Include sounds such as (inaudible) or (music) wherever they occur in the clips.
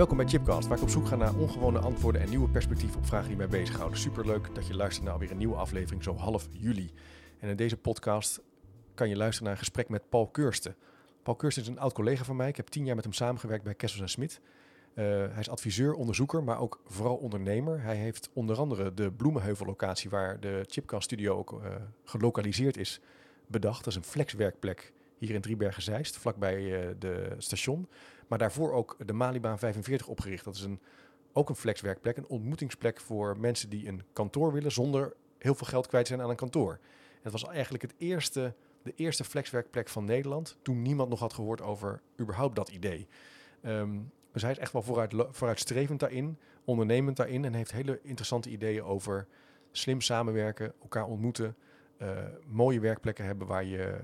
Welkom bij Chipcast, waar ik op zoek ga naar ongewone antwoorden en nieuwe perspectieven op vragen die mij bezighouden. Superleuk dat je luistert naar alweer een nieuwe aflevering, zo half juli. En in deze podcast kan je luisteren naar een gesprek met Paul Keursten. Paul Keursten is een oud collega van mij. Ik heb tien jaar met hem samengewerkt bij Kessels en Smit. Uh, hij is adviseur, onderzoeker, maar ook vooral ondernemer. Hij heeft onder andere de Bloemenheuvel-locatie, waar de Chipcast Studio ook uh, gelokaliseerd is, bedacht. Dat is een flexwerkplek hier in Driebergen-Zeist, vlakbij uh, de station. Maar daarvoor ook de Malibaan 45 opgericht. Dat is een, ook een flexwerkplek, een ontmoetingsplek voor mensen die een kantoor willen zonder heel veel geld kwijt zijn aan een kantoor. Dat was eigenlijk het eerste, de eerste flexwerkplek van Nederland, toen niemand nog had gehoord over überhaupt dat idee. Um, dus hij is echt wel vooruit, vooruitstrevend daarin, ondernemend daarin en heeft hele interessante ideeën over slim samenwerken, elkaar ontmoeten, uh, mooie werkplekken hebben waar je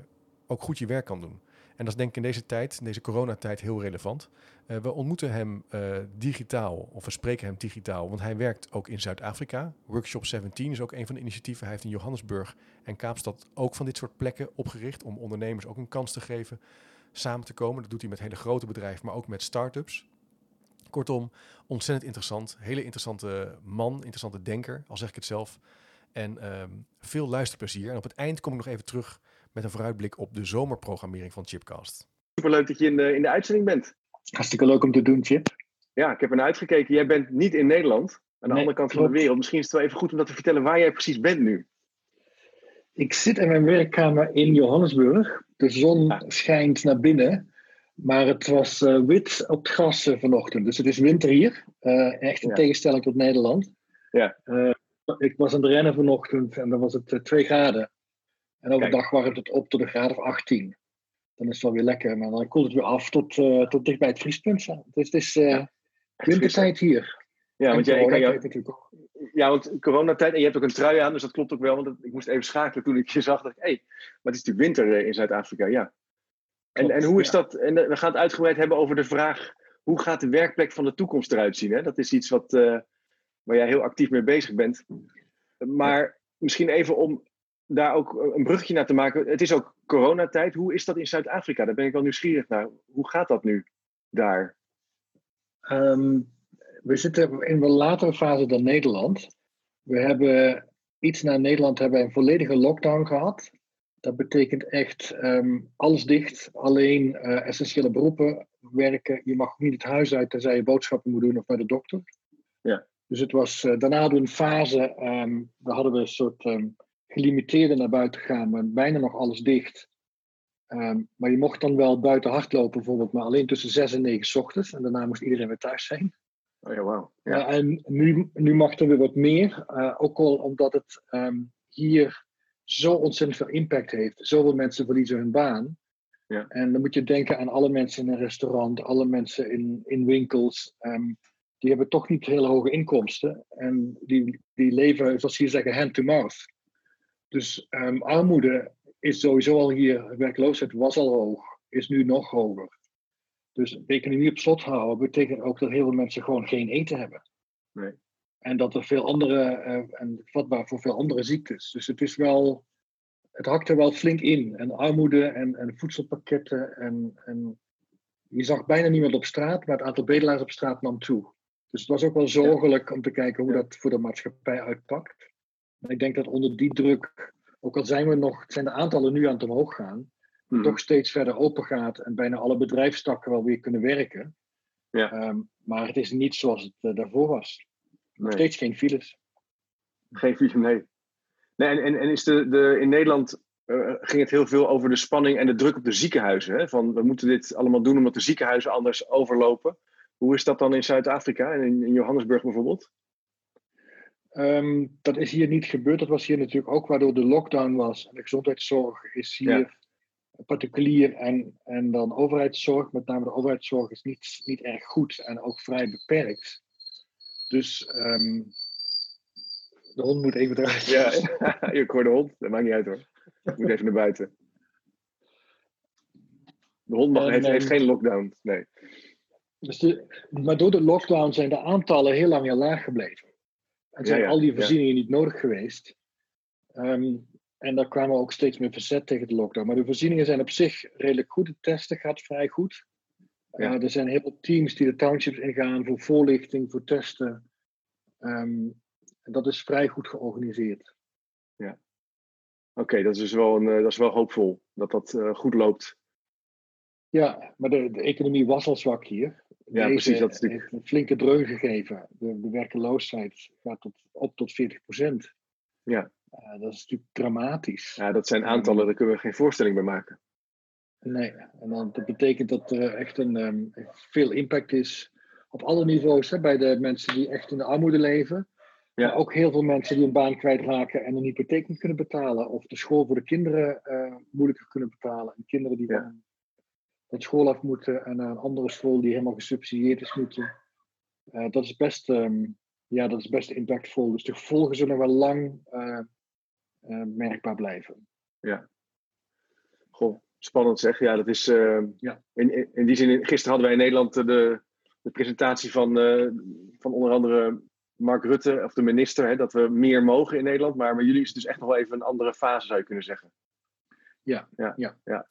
ook goed je werk kan doen. En dat is denk ik in deze tijd, in deze coronatijd, heel relevant. Uh, we ontmoeten hem uh, digitaal, of we spreken hem digitaal, want hij werkt ook in Zuid-Afrika. Workshop 17 is ook een van de initiatieven. Hij heeft in Johannesburg en Kaapstad ook van dit soort plekken opgericht om ondernemers ook een kans te geven samen te komen. Dat doet hij met hele grote bedrijven, maar ook met start-ups. Kortom, ontzettend interessant. Hele interessante man, interessante denker, al zeg ik het zelf. En um, veel luisterplezier. En op het eind kom ik nog even terug met een vooruitblik op de zomerprogrammering van Chipcast. Superleuk dat je in de, in de uitzending bent. Hartstikke leuk om te doen, Chip. Ja, ik heb er naar uitgekeken. Jij bent niet in Nederland, aan de nee, andere kant klopt. van de wereld. Misschien is het wel even goed om dat te vertellen waar jij precies bent nu. Ik zit in mijn werkkamer in Johannesburg. De zon ja. schijnt naar binnen. Maar het was uh, wit op het gras uh, vanochtend. Dus het is winter hier. Uh, echt een ja. tegenstelling tot Nederland. Ja. ik was aan het rennen vanochtend en dan was het 2 graden. En overdag warmt het op tot een graad of 18. Dan is het wel weer lekker. Maar dan koelt het weer af tot, tot dicht bij het vriespunt. Dus het is ja. wintertijd hier. Ja, want jij kan jou... ook. Ja, want coronatijd. En je hebt ook een trui aan, dus dat klopt ook wel. Want ik moest even schakelen toen ik je zag. Dat hé, hey, maar het is natuurlijk winter in Zuid-Afrika. Ja. En, en hoe is dat? En we gaan het uitgebreid hebben over de vraag: hoe gaat de werkplek van de toekomst eruit zien? Hè? Dat is iets wat, uh, waar jij heel actief mee bezig bent. Maar misschien even om daar ook een brugje naar te maken. Het is ook coronatijd. Hoe is dat in Zuid-Afrika? Daar ben ik wel nieuwsgierig naar. Hoe gaat dat nu daar? Um, we zitten in een latere fase dan Nederland. We hebben iets na Nederland hebben een volledige lockdown gehad. Dat betekent echt um, alles dicht, alleen uh, essentiële beroepen werken. Je mag niet het huis uit tenzij je boodschappen moet doen of naar de dokter. Ja. Dus het was, uh, daarna hadden we een fase, um, daar hadden we een soort um, gelimiteerde naar buiten gaan, maar bijna nog alles dicht. maar je mocht dan wel buiten hardlopen bijvoorbeeld, maar alleen tussen 6 en 9 s ochtends. En daarna moest iedereen weer thuis zijn. Oh ja, wow. Ja. Uh, en nu, nu mag er weer wat meer, uh, ook al omdat het hier zo ontzettend veel impact heeft. Zoveel mensen verliezen hun baan. Ja. En dan moet je denken aan alle mensen in een restaurant, alle mensen in, in winkels. Um, die hebben toch niet hele hoge inkomsten. En die, die leven, zoals hier zeggen, hand to mouth. Dus um, armoede is sowieso al hier, werkloosheid was al hoog, is nu nog hoger. Dus de economie op slot houden betekent ook dat heel veel mensen gewoon geen eten hebben. Nee. En dat er veel andere, uh, en vatbaar voor veel andere ziektes. Dus het is wel, het hakt er wel flink in. En armoede en, en voedselpakketten. En, en je zag bijna niemand op straat, maar het aantal bedelaars op straat nam toe. Dus het was ook wel zorgelijk om te kijken hoe dat voor de maatschappij uitpakt. Ik denk dat onder die druk, ook al zijn we nog, zijn de aantallen nu aan het omhoog gaan, hmm. toch steeds verder open gaat en bijna alle bedrijfstakken wel weer kunnen werken. Ja. Um, maar het is niet zoals het uh, daarvoor was. Nog nee. steeds geen files. Geen files, nee. nee en, en, en is de, de, in Nederland uh, ging het heel veel over de spanning en de druk op de ziekenhuizen. Hè? Van we moeten dit allemaal doen omdat de ziekenhuizen anders overlopen. Hoe is dat dan in Zuid-Afrika en in, in, Johannesburg bijvoorbeeld? Um, dat is hier niet gebeurd. Dat was hier natuurlijk ook waardoor de lockdown was. En de gezondheidszorg is hier. Ja. particulier en, en dan overheidszorg. Met name de overheidszorg is niet, niet erg goed en ook vrij beperkt. Dus ehm, de hond moet even eruit. Ja, (laughs) ik hoor de hond. Dat maakt niet uit hoor. Ik moet even naar buiten. De hond mag, En, heeft, heeft ehm, geen lockdown. Nee. Dus de, maar door de lockdown zijn de aantallen heel lang heel laag gebleven. En zijn Ja, ja, al die ja. voorzieningen niet nodig geweest. Ehm, en daar kwamen ook steeds meer verzet tegen de lockdown. Maar de voorzieningen zijn op zich redelijk goed. Het testen gaat vrij goed. Ja. Eh, er zijn heel veel teams die de townships ingaan voor voorlichting, voor testen. Ehm, en dat is vrij goed georganiseerd. Oké, dat is dus wel, een, eh, dat is wel hoopvol dat dat eh, goed loopt. Ja, maar de, de economie was al zwak hier. Ja, precies, dat is natuurlijk- een flinke dreun gegeven. De, de werkeloosheid gaat tot, op tot 40 procent. Ja. dat is natuurlijk dramatisch. Ja, dat zijn aantallen, daar kunnen we geen voorstelling bij maken. Nee, en dan, dat betekent dat er echt een, ehm, veel impact is op alle niveaus. Hè, bij de mensen die echt in de armoede leven. Ja. Maar ook heel veel mensen die een baan kwijtraken en een hypotheek niet kunnen betalen. Of de school voor de kinderen eh, moeilijker kunnen betalen. En kinderen die Ja. Van school af moeten en naar een andere school die helemaal gesubsidieerd is moeten. Eh, dat, is best, ehm, ja, dat is best impactvol. Dus de gevolgen zullen wel lang eh, eh, merkbaar blijven. Goh, spannend zeg. Ja, dat is. eh, Ja. in, in, in die zin, gisteren hadden wij in Nederland de, de presentatie van, van onder andere Mark Rutte, of de minister, hè, dat we meer mogen in Nederland. Maar bij jullie is het dus echt nog wel even een andere fase, zou je kunnen zeggen. Ja, ja. ja. ja.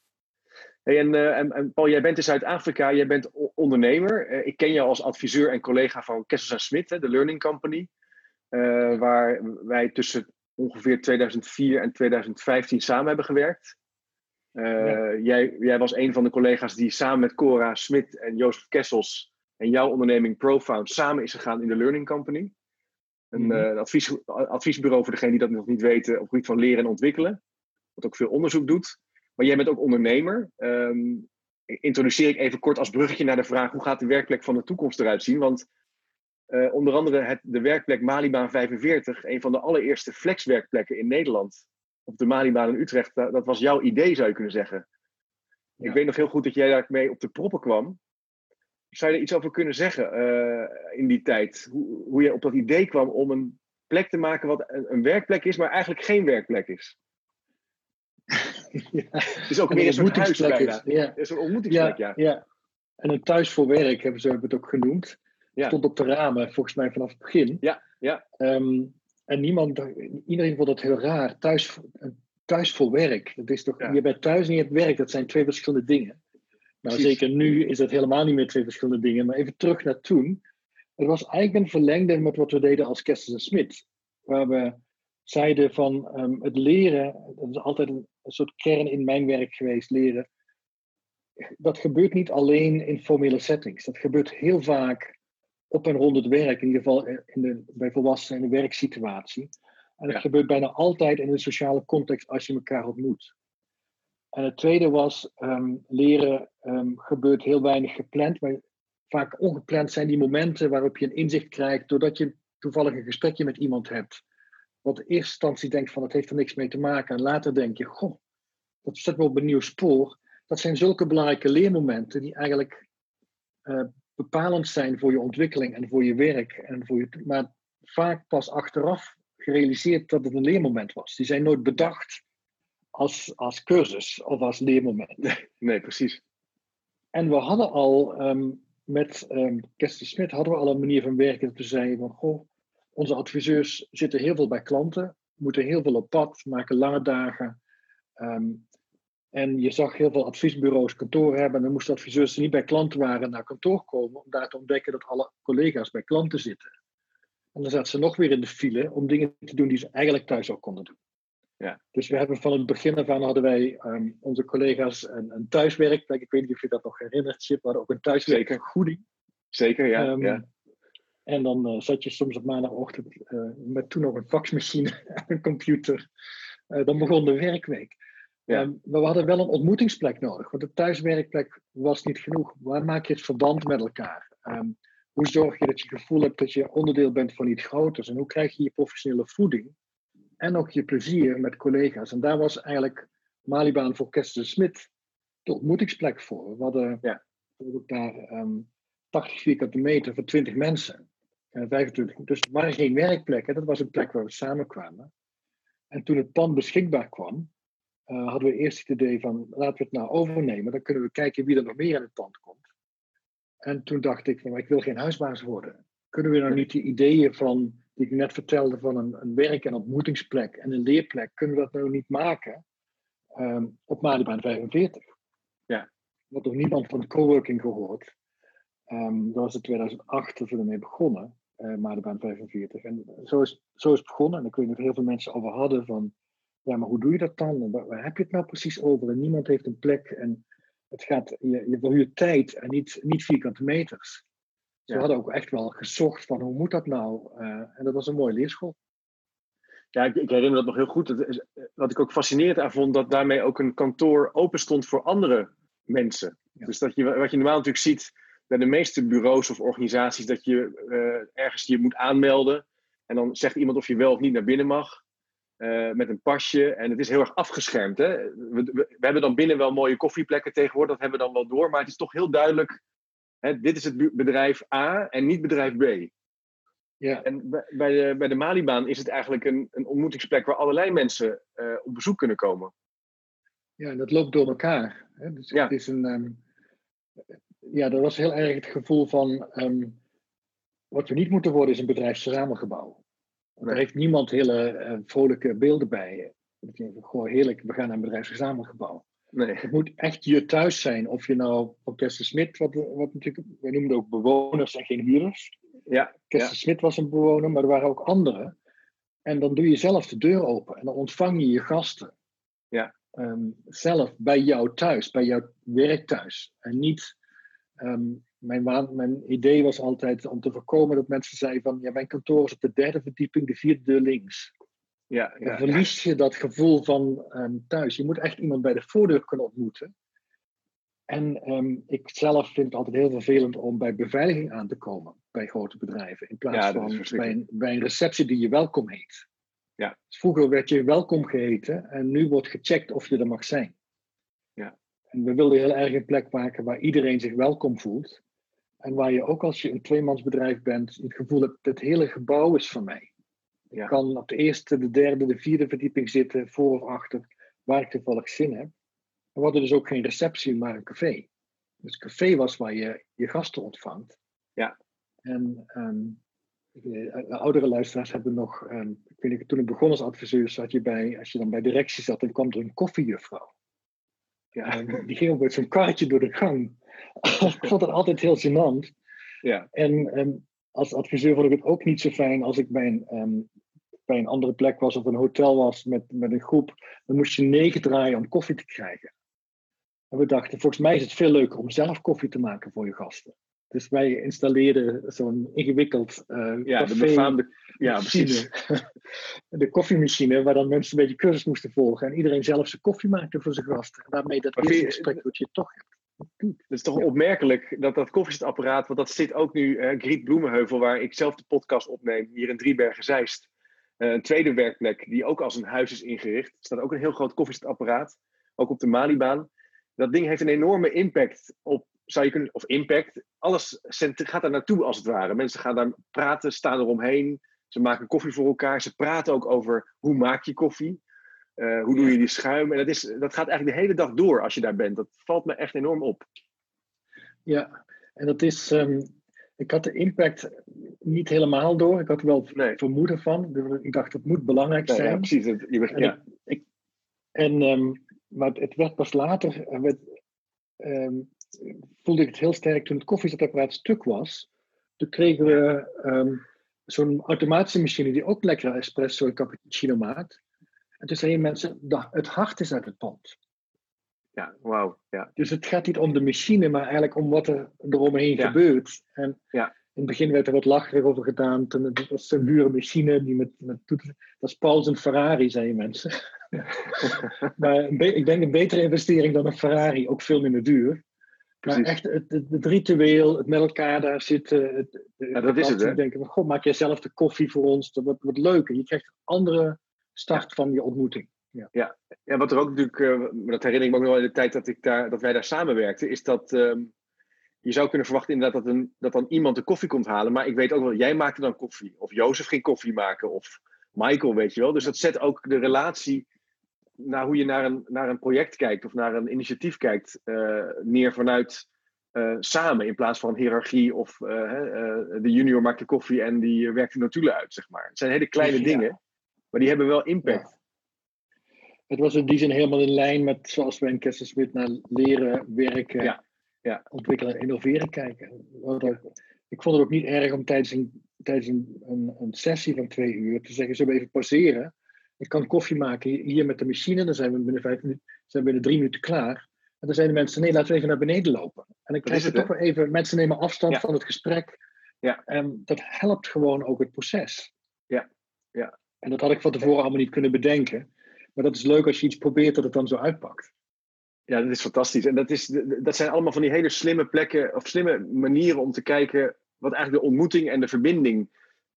Hey, en, eh, en, en Paul, jij bent in Zuid-Afrika, jij bent ondernemer. Eh, ik ken jou als adviseur en collega van Kessels Smit, hè, de Learning Company. eh, waar wij tussen ongeveer 2004 en 2015 samen hebben gewerkt. Jij, jij was een van de collega's die samen met Cora Smit en Jozef Kessels en jouw onderneming Profound samen is gegaan in de Learning Company. Een Mhm. advies, adviesbureau voor degenen die dat nog niet weten op het gebied van leren en ontwikkelen. Wat ook veel onderzoek doet. Maar jij bent ook ondernemer. Ehm, introduceer ik even kort als bruggetje naar de vraag: hoe gaat de werkplek van de toekomst eruit zien? Want eh, onder andere het, de werkplek Malibaan 45, een van de allereerste flexwerkplekken in Nederland, op de Malibaan in Utrecht, dat, dat was jouw idee, zou je kunnen zeggen. Ja. Ik weet nog heel goed dat jij daarmee op de proppen kwam. Zou je er iets over kunnen zeggen eh, in die tijd? Hoe, hoe je op dat idee kwam om een plek te maken wat een, een werkplek is, maar eigenlijk geen werkplek is? (laughs) ja. Het is ook En meer een soort is. Ja. Het is een ontmoetingsplek, ja. ja. En een thuis voor werk hebben ze het ook genoemd. Ja. Stond op de ramen, volgens mij vanaf het begin. Ja, ja. Ehm, en niemand, iedereen vond het heel raar. Thuis, thuis voor werk. Dat is toch, Ja. Je bent thuis en je hebt werk. Dat zijn twee verschillende dingen. Nou, Precies. zeker nu is dat helemaal niet meer twee verschillende dingen. Maar even terug naar toen. Het was eigenlijk een verlengde met wat we deden als Kessels en Smit. Waar we zeiden van ehm, het leren, dat is altijd een, een soort kern in mijn werk geweest, leren. Dat gebeurt niet alleen in formele settings. Dat gebeurt heel vaak op en rond het werk, in ieder geval in de, bij volwassenen in de werksituatie. En dat Ja. gebeurt bijna altijd in een sociale context als je elkaar ontmoet. En het tweede was, ehm, leren ehm, gebeurt heel weinig gepland, maar vaak ongepland zijn die momenten waarop je een inzicht krijgt doordat je toevallig een gesprekje met iemand hebt. Wat in eerste instantie denkt van het heeft er niks mee te maken en later denk je, goh, dat zet me op een nieuw spoor. Dat zijn zulke belangrijke leermomenten die eigenlijk eh, bepalend zijn voor je ontwikkeling en voor je werk. En voor je, maar vaak pas achteraf gerealiseerd dat het een leermoment was. Die zijn nooit bedacht als, als cursus of als leermoment. (laughs) Nee, precies. En we hadden al ehm, met um, Smit hadden we al een manier van werken dat we zeiden van goh, onze adviseurs zitten heel veel bij klanten, moeten heel veel op pad, maken lange dagen. Ehm, en je zag heel veel adviesbureaus kantoor hebben. En dan moesten adviseurs die niet bij klanten waren naar kantoor komen om daar te ontdekken dat alle collega's bij klanten zitten. En dan zaten ze nog weer in de file om dingen te doen die ze eigenlijk thuis ook konden doen. Ja. Dus we hebben van het begin af aan hadden wij ehm, onze collega's een, een thuiswerkplek. Ik weet niet of je dat nog herinnert, Chip. We hadden ook een thuiswerkvergoeding. Zeker, ja. Ehm, ja. En dan eh, zat je soms op maandagochtend eh, met toen nog een faxmachine (laughs) en een computer. Eh, dan begon de werkweek. Ja. Ehm, maar we hadden wel een ontmoetingsplek nodig, want de thuiswerkplek was niet genoeg. Waar maak je het verband met elkaar? Ehm, hoe zorg je dat je het gevoel hebt dat je onderdeel bent van iets groters? En hoe krijg je je professionele voeding en ook je plezier met collega's? En daar was eigenlijk Malibaan voor Kersten Smit de ontmoetingsplek voor. We hadden Ja. daar ehm 80 vierkante meter voor 20 mensen. En 25. Dus het waren geen werkplekken, dat was een plek waar we samenkwamen. En toen het pand beschikbaar kwam, eh, hadden we eerst het idee van laten we het nou overnemen. Dan kunnen we kijken wie er nog meer in het pand komt. En toen dacht ik van maar ik wil geen huisbaas worden. Kunnen we nou niet die ideeën van, die ik net vertelde, van een, een werk- en ontmoetingsplek en een leerplek, kunnen we dat nou niet maken ehm, op Malibaan 45? Ja. Wat nog niemand van coworking gehoord. Ehm, dat was in 2008 dat we ermee begonnen, eh Malibaan 45. En zo is, zo is het begonnen. En ik weet nog heel veel mensen over hadden van, ja, maar hoe doe je dat dan? En waar, waar heb je het nou precies over? En niemand heeft een plek. En het gaat, je, je verhuurt tijd en niet, niet vierkante meters. Ja. we hadden ook echt wel gezocht van, hoe moet dat nou? Eh, en dat was een mooie leerschool. Ja, ik, ik herinner dat nog heel goed. Het is- Wat ik ook fascinerend aan vond, dat daarmee ook een kantoor open stond voor andere mensen. Ja. Dus dat je, wat je normaal natuurlijk ziet bij de meeste bureaus of organisaties, dat je eh, ergens je moet aanmelden. En dan zegt iemand of je wel of niet naar binnen mag. eh, met een pasje. En het is heel erg afgeschermd. Hè? We, we, we hebben dan binnen wel mooie koffieplekken tegenwoordig, dat hebben we dan wel door. Maar het is toch heel duidelijk, hè, dit is het bedrijf A en niet bedrijf B. Ja, En bij- bij de, bij de Malibaan is het eigenlijk een, een ontmoetingsplek waar allerlei mensen eh, op bezoek kunnen komen. ja en dat loopt door elkaar. Hè? Dus Ja. het is een, ehm, ja, dat was heel erg het gevoel van, ehm, wat we niet moeten worden is een bedrijfsverzamelgebouw. Nee. Daar heeft niemand hele eh, vrolijke beelden bij. Dat je denkt, Goh, heerlijk, we gaan naar een bedrijfsverzamelgebouw. Nee. Het moet echt je thuis zijn. Of je nou op Kester Smit, wat, wat natuurlijk, wij noemen het ook bewoners en geen huurders. Ja, Kester Smit was een bewoner, maar er waren ook anderen. En dan doe je zelf de deur open en dan ontvang je je gasten. Ja. Ehm, zelf bij jou thuis, bij jouw werk thuis. En niet, ehm, mijn, waan- mijn idee was altijd om te voorkomen dat mensen zeiden van, ja, mijn kantoor is op de derde verdieping, de vierde deur links. ja, Dan ja, verlies je dat gevoel van ehm, thuis. Je moet echt iemand bij de voordeur kunnen ontmoeten. En ehm, ik zelf vind het altijd heel vervelend om bij beveiliging aan te komen bij grote bedrijven. In plaats Ja, van bij een, bij een receptie die je welkom heet. Ja. Dus vroeger werd je welkom geheten en nu wordt gecheckt of je er mag zijn. Ja. En we wilden heel erg een plek maken waar iedereen zich welkom voelt. En waar je ook als je een tweemansbedrijf bent, het gevoel hebt, het hele gebouw is van mij. Ja. Ik kan op de eerste, de derde, de vierde verdieping zitten, voor of achter, waar ik toevallig zin heb. We hadden dus ook geen receptie, maar een café. Dus het café was waar je je gasten ontvangt. Ja. En ehm, de oudere luisteraars hebben nog, ehm, ik weet niet, toen ik begon als adviseur, zat je bij, als je dan bij directie zat, dan kwam er een koffiejuffrouw. Ja, En die ging ook met zo'n kaartje door de gang. (laughs) ik vond dat altijd heel gênant. ja, En ehm, als adviseur vond ik het ook niet zo fijn als ik bij een, ehm, bij een andere plek was of een hotel was met, met een groep. Dan moest je negen draaien om koffie te krijgen. En we dachten, volgens mij is het veel leuker om zelf koffie te maken voor je gasten. Dus wij installeerden zo'n ingewikkeld eh ja de befaamde. Ja, machine. precies. (laughs) de koffiemachine, waar dan mensen een beetje cursus moesten volgen. En iedereen zelf zijn koffie maakte voor zijn gasten. En daarmee dat eerste je- gesprek dat je toch hebt. Het is toch opmerkelijk dat dat koffiezetapparaat, want dat zit ook nu, eh Griet Bloemenheuvel, waar ik zelf de podcast opneem, hier in Driebergen-Zeist. Eh, een tweede werkplek die ook als een huis is ingericht. Er staat ook een heel groot koffiezetapparaat, ook op de Malibaan. Dat ding heeft een enorme impact op, zou je kunnen, of impact, alles gaat daar naartoe als het ware. Mensen gaan daar praten, staan eromheen, ze maken koffie voor elkaar, ze praten ook over hoe maak je koffie. Eh, hoe doe je die schuim? En dat, is, dat gaat eigenlijk de hele dag door als je daar bent. Dat valt me echt enorm op. Ja, en dat is. ehm, ik had de impact niet helemaal door. Ik had er wel Nee. vermoeden van. Ik dacht, het moet belangrijk Ja, zijn. ja, precies. Het- je bent- En ehm, maar het, werd pas later. werd, voelde ik het heel sterk toen het koffiezetapparaat stuk was. Toen kregen we ehm, zo'n automatische machine die ook lekker espresso en cappuccino maakt. En toen zeiden mensen, "Da- het hart is uit het pand. ja, wauw. Ja. Dus het gaat niet om de machine, maar eigenlijk om wat er eromheen Ja. gebeurt. En Ja. in het begin werd er wat lacherig over gedaan. Toen het was een dure machine die met, met toetsen. Dat is Paul zijn Ferrari, zeiden mensen. (laughs) maar een ik denk een betere investering dan een Ferrari, ook veel minder duur. Maar echt het, het, het ritueel, het met elkaar daar zitten. Het, Ja, dat is het, hè? denken van, god, maak jij zelf de koffie voor ons. Dat wordt, wordt leuk. En je krijgt een andere start van je ontmoeting. Ja. Ja. ja, wat er ook natuurlijk, uh, dat herinner ik me ook nog wel in de tijd dat, ik daar, dat wij daar samenwerkten, is dat ehm, je zou kunnen verwachten inderdaad dat, een, dat dan iemand de koffie komt halen. Maar ik weet ook wel, jij maakte dan koffie. Of Jozef ging koffie maken. Of Michael, weet je wel. Dus dat zet ook de relatie naar hoe je naar een, naar een project kijkt of naar een initiatief kijkt, uh, neer vanuit uh, samen in plaats van hiërarchie of uh, de junior maakt de koffie en die werkt de notulen uit, zeg maar. Het zijn hele kleine dingen, maar die hebben wel impact. Ja. Het was in die zin helemaal in lijn met zoals we in Smit naar leren, werken, ja. Ja. ontwikkelen en innoveren kijken. Ik vond het ook niet erg om tijdens een, tijdens een, een, een sessie van twee uur te zeggen, zullen we even pauzeren? Ik kan koffie maken hier met de machine, dan zijn we binnen, vijf minuten, zijn we binnen drie minuten klaar. En dan zijn de mensen, nee, laten we even naar beneden lopen. En dan krijg je toch wel even, mensen nemen afstand van het gesprek. Ja. En dat helpt gewoon ook het proces. Ja. ja. En dat had ik van tevoren allemaal niet kunnen bedenken. Maar dat is leuk als je iets probeert dat het dan zo uitpakt. Ja, dat is fantastisch. En dat, is, dat zijn allemaal van die hele slimme plekken of slimme manieren om te kijken wat eigenlijk de ontmoeting en de verbinding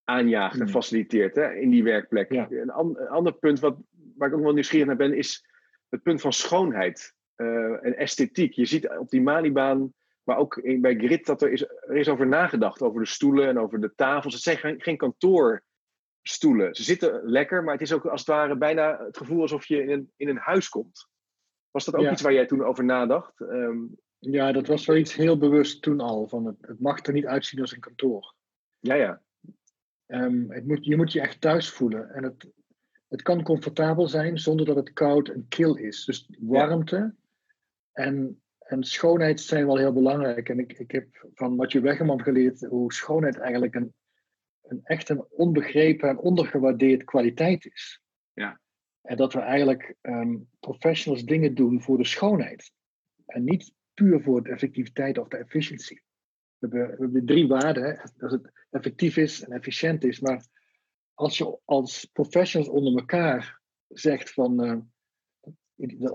aanjaagt en hmm. faciliteert hè, in die werkplek. Een, ander punt wat, waar ik ook wel nieuwsgierig naar ben, is het punt van schoonheid uh, en esthetiek. Je ziet op die Malibaan, maar ook in, bij Grit, dat er is, er is over nagedacht, over de stoelen en over de tafels. Het zijn geen, geen kantoorstoelen. Ze zitten lekker, maar het is ook als het ware bijna het gevoel alsof je in een, in een huis komt. Was dat ook iets waar jij toen over nadacht? Um, ja, dat was wel iets heel bewust toen al. Van het, het mag er niet uitzien als een kantoor. Ja, ja. Um, het moet, je moet je echt thuis voelen. En het, het kan comfortabel zijn zonder dat het koud en kil is. Dus warmte en, en schoonheid zijn wel heel belangrijk. En ik, ik heb van Mathieu Weggeman geleerd hoe schoonheid eigenlijk een, een echt een onbegrepen en ondergewaardeerd kwaliteit is. Ja. En dat we eigenlijk um, professionals dingen doen voor de schoonheid. En niet puur voor de effectiviteit of de efficiëntie. We hebben, we hebben drie waarden. Dat het effectief is en efficiënt is. Maar als je als professionals onder elkaar zegt van. Uh,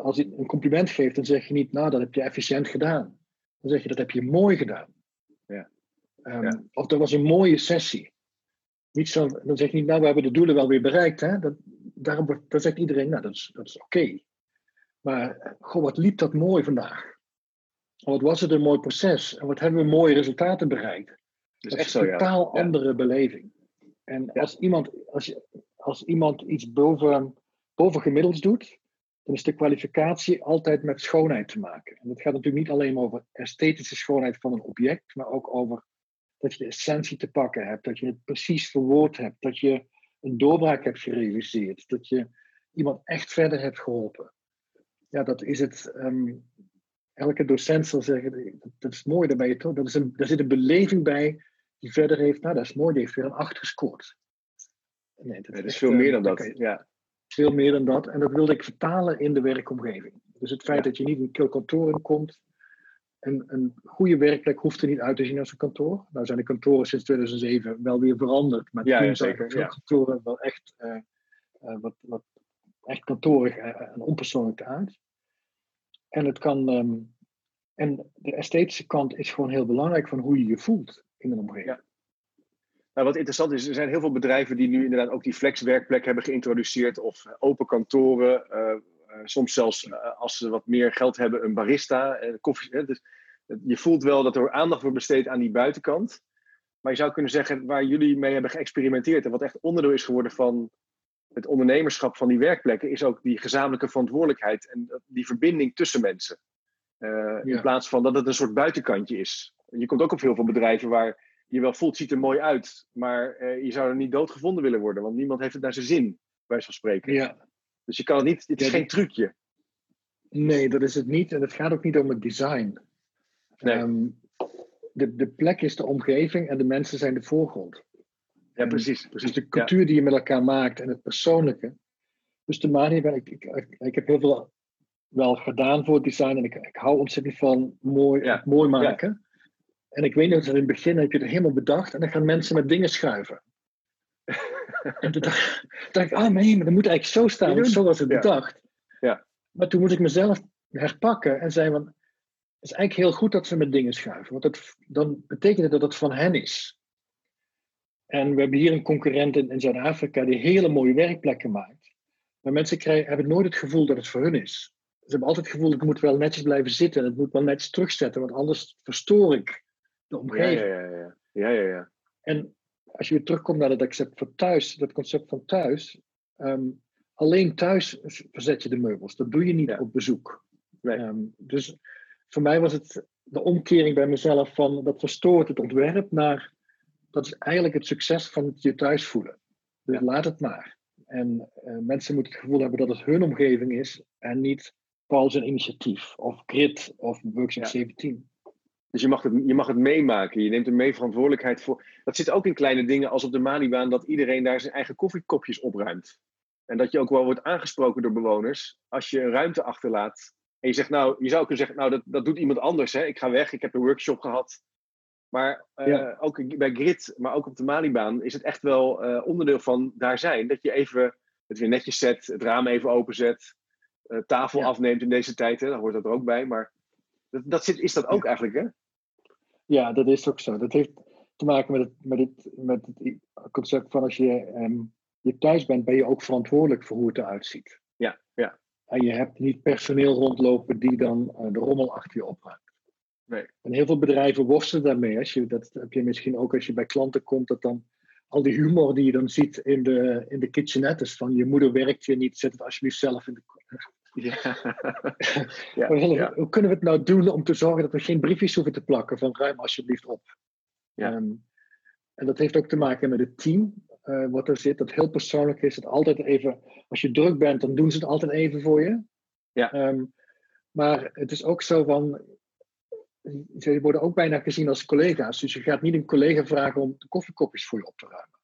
als je een compliment geeft, dan zeg je niet, nou, dat heb je efficiënt gedaan. Dan zeg je, dat heb je mooi gedaan. Ja. Um, ja. Of dat was een mooie sessie. Niet zo, dan zeg je niet, nou, we hebben de doelen wel weer bereikt. Hè? Dat, daarom, dan zegt iedereen, nou, dat is, dat is oké. Maar, goh, wat liep dat mooi vandaag. Wat was het een mooi proces. En wat hebben we mooie resultaten bereikt. Dat is echt een totaal andere beleving. En als, iemand, als, je, als iemand iets boven, boven gemiddelds doet, dan is de kwalificatie altijd met schoonheid te maken. En dat gaat natuurlijk niet alleen over esthetische schoonheid van een object, maar ook over dat je de essentie te pakken hebt, dat je het precies verwoord hebt, dat je een doorbraak hebt gerealiseerd, dat je iemand echt verder hebt geholpen. Ja, dat is het. Ehm, elke docent zal zeggen: dat is mooi, daarbij toch? Dat is een, daar zit een beleving bij die verder heeft. Nou, dat is mooi, die heeft weer een 8 gescoord. Nee, dat, is veel meer dan dat. Ja. Veel meer dan dat. En dat wilde ik vertalen in de werkomgeving. Dus het feit dat je niet in een kantoor komt. Een, een goede werkplek hoeft er niet uit te zien als een kantoor. Nou zijn de kantoren sinds 2007 wel weer veranderd. Maar ja, toen zeker, veel kantoren wel echt, uh, uh, wat, wat echt kantorig en onpersoonlijk uit. En het kan. Um, en de esthetische kant is gewoon heel belangrijk van hoe je je voelt in een omgeving. Ja. Nou, wat interessant is, er zijn heel veel bedrijven die nu inderdaad ook die flexwerkplek hebben geïntroduceerd of open kantoren. Uh, uh, soms zelfs uh, als ze wat meer geld hebben, een barista, koffie. Dus, je voelt wel dat er aandacht wordt besteed aan die buitenkant. Maar je zou kunnen zeggen, waar jullie mee hebben geëxperimenteerd en wat echt onderdeel is geworden van het ondernemerschap van die werkplekken, is ook die gezamenlijke verantwoordelijkheid en die verbinding tussen mensen. Ja. In plaats van dat het een soort buitenkantje is. Je komt ook op heel veel bedrijven waar je wel voelt, ziet er mooi uit, maar uh, je zou er niet doodgevonden willen worden, want niemand heeft het naar zijn zin, bij van spreken. Ja. Dus je kan het niet, het is geen trucje. Nee, dat is het niet. En het gaat ook niet om het design. Nee. Um, de, de plek is de omgeving en de mensen zijn de voorgrond. Ja, precies. precies. Dus de cultuur ja. die je met elkaar maakt en het persoonlijke. Dus de manier, ik, ik, ik, ik heb heel veel wel gedaan voor het design en ik, ik hou ontzettend van mooi, ja. mooi maken. Ja. En ik weet nog dat in het begin heb je het helemaal bedacht en dan gaan mensen met dingen schuiven. (laughs) en toen dacht, dacht ik, ah nee, maar dat moet eigenlijk zo staan, want zo was het bedacht. Ja. Maar toen moest ik mezelf herpakken en zei, van, het is eigenlijk heel goed dat ze met dingen schuiven, want dat, dan betekent het dat het van hen is. En we hebben hier een concurrent in, in Zuid-Afrika die hele mooie werkplekken maakt. Maar mensen krijgen, hebben nooit het gevoel dat het voor hun is. Ze hebben altijd het gevoel, ik moet wel netjes blijven zitten en het moet wel netjes terugzetten, want anders verstoor ik de omgeving. ja, ja, ja. ja, ja, ja. En als je weer terugkomt naar dat concept van thuis, dat concept van thuis, ehm, alleen thuis verzet je de meubels. Dat doe je niet Ja. op bezoek. Nee. Ehm, dus voor mij was het de omkering bij mezelf van dat verstoort het ontwerp naar dat is eigenlijk het succes van het je thuis voelen. Dus laat het maar. En eh, mensen moeten het gevoel hebben dat het hun omgeving is en niet Paul zijn initiatief of Grid of Workshop Ja. 17. Dus je mag, het, je mag het meemaken. Je neemt er mee verantwoordelijkheid voor. Dat zit ook in kleine dingen als op de Malibaan dat iedereen daar zijn eigen koffiekopjes opruimt. En dat je ook wel wordt aangesproken door bewoners als je een ruimte achterlaat. En je zegt nou, je zou kunnen zeggen, nou dat, dat doet iemand anders. Hè? Ik ga weg, ik heb een workshop gehad. Maar eh, Ja. ook bij Grid, maar ook op de Malibaan is het echt wel eh, onderdeel van daar zijn. Dat je even het weer netjes zet, het raam even openzet, eh, tafel Ja. afneemt in deze tijd. Hè? Dan hoort dat er ook bij. Maar dat, dat zit, is dat ook eigenlijk, hè? Ja, dat is ook zo. Dat heeft te maken met het, met het, met het concept van als je, ehm, je thuis bent, ben je ook verantwoordelijk voor hoe het eruit ziet. Ja, ja. En je hebt niet personeel rondlopen die dan de rommel achter je opruimt. Nee. En heel veel bedrijven worstelen daarmee. Als je, dat heb je misschien ook als je bij klanten komt, dat dan al die humor die je dan ziet in de, in de kitchenettes van je moeder werkt je niet, zet het alsjeblieft zelf in de (laughs) Ja. (laughs) ja, Hoe, willen we- ja. hoe kunnen we het nou doen om te zorgen dat we geen briefjes hoeven te plakken van ruim alsjeblieft op? Ja. Ehm, en dat heeft ook te maken met het team eh, wat er zit, dat heel persoonlijk is. Dat altijd even, als je druk bent, dan doen ze het altijd even voor je. Ja. Ehm, maar het is ook zo van, ze worden ook bijna gezien als collega's. Dus je gaat niet een collega vragen om de koffiekopjes voor je op te ruimen.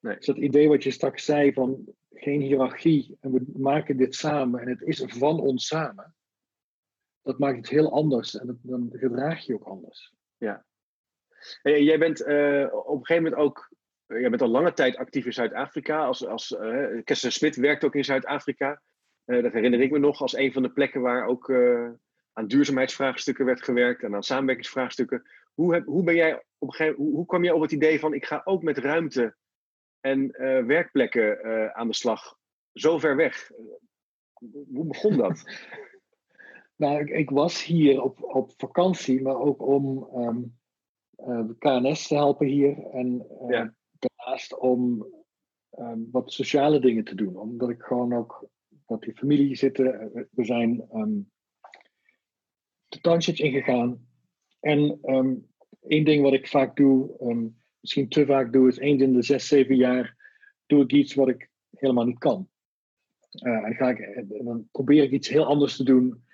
Nee. Dus dat idee wat je straks zei van geen hiërarchie en we maken dit samen en het is van ons samen. Dat maakt het heel anders en dat, dan gedraag je ook anders. Hey, jij bent eh, op een gegeven moment ook, eh, jij bent al lange tijd actief in Zuid-Afrika. Als, als, eh Smit werkt ook in Zuid-Afrika. Dat herinner ik me nog als een van de plekken waar ook aan duurzaamheidsvraagstukken werd gewerkt en aan samenwerkingsvraagstukken. Hoe, heb, hoe, ben jij op een gegeven, hoe, hoe kwam jij op het idee van ik ga ook met ruimte en eh, werkplekken eh, aan de slag? Zo ver weg. Eh, Hoe begon dat? (laughs) Nou, ik, ik was hier op, op vakantie, maar ook om ehm, eh, de KNS te helpen hier. En Ja. daarnaast om ehm, wat sociale dingen te doen. Omdat ik gewoon ook, dat die familie zitten. We zijn ehm, de townships ingegaan. En ehm één ding wat ik vaak doe, ehm, misschien te vaak doe, is eens in de zes, zeven jaar doe ik iets wat ik helemaal niet kan. Eh, en ga ik, en dan probeer ik iets heel anders te doen.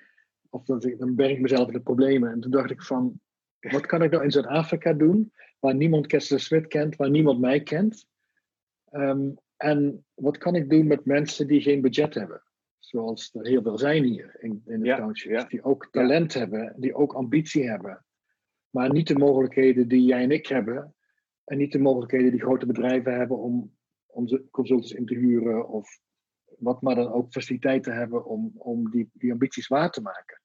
Of dan, dan berg ik mezelf in de problemen. En toen dacht ik van, wat kan ik nou in Zuid-Afrika doen, waar niemand Kester Smit kent, waar niemand mij kent? Ehm, en wat kan ik doen met mensen die geen budget hebben? Zoals er heel veel zijn hier in, in de Ja, townships. ja. Die ook talent hebben, die ook ambitie hebben. Maar niet de mogelijkheden die jij en ik hebben. En niet de mogelijkheden die grote bedrijven hebben om onze consultants in te huren. Of wat maar dan ook faciliteiten hebben om, om die, die ambities waar te maken.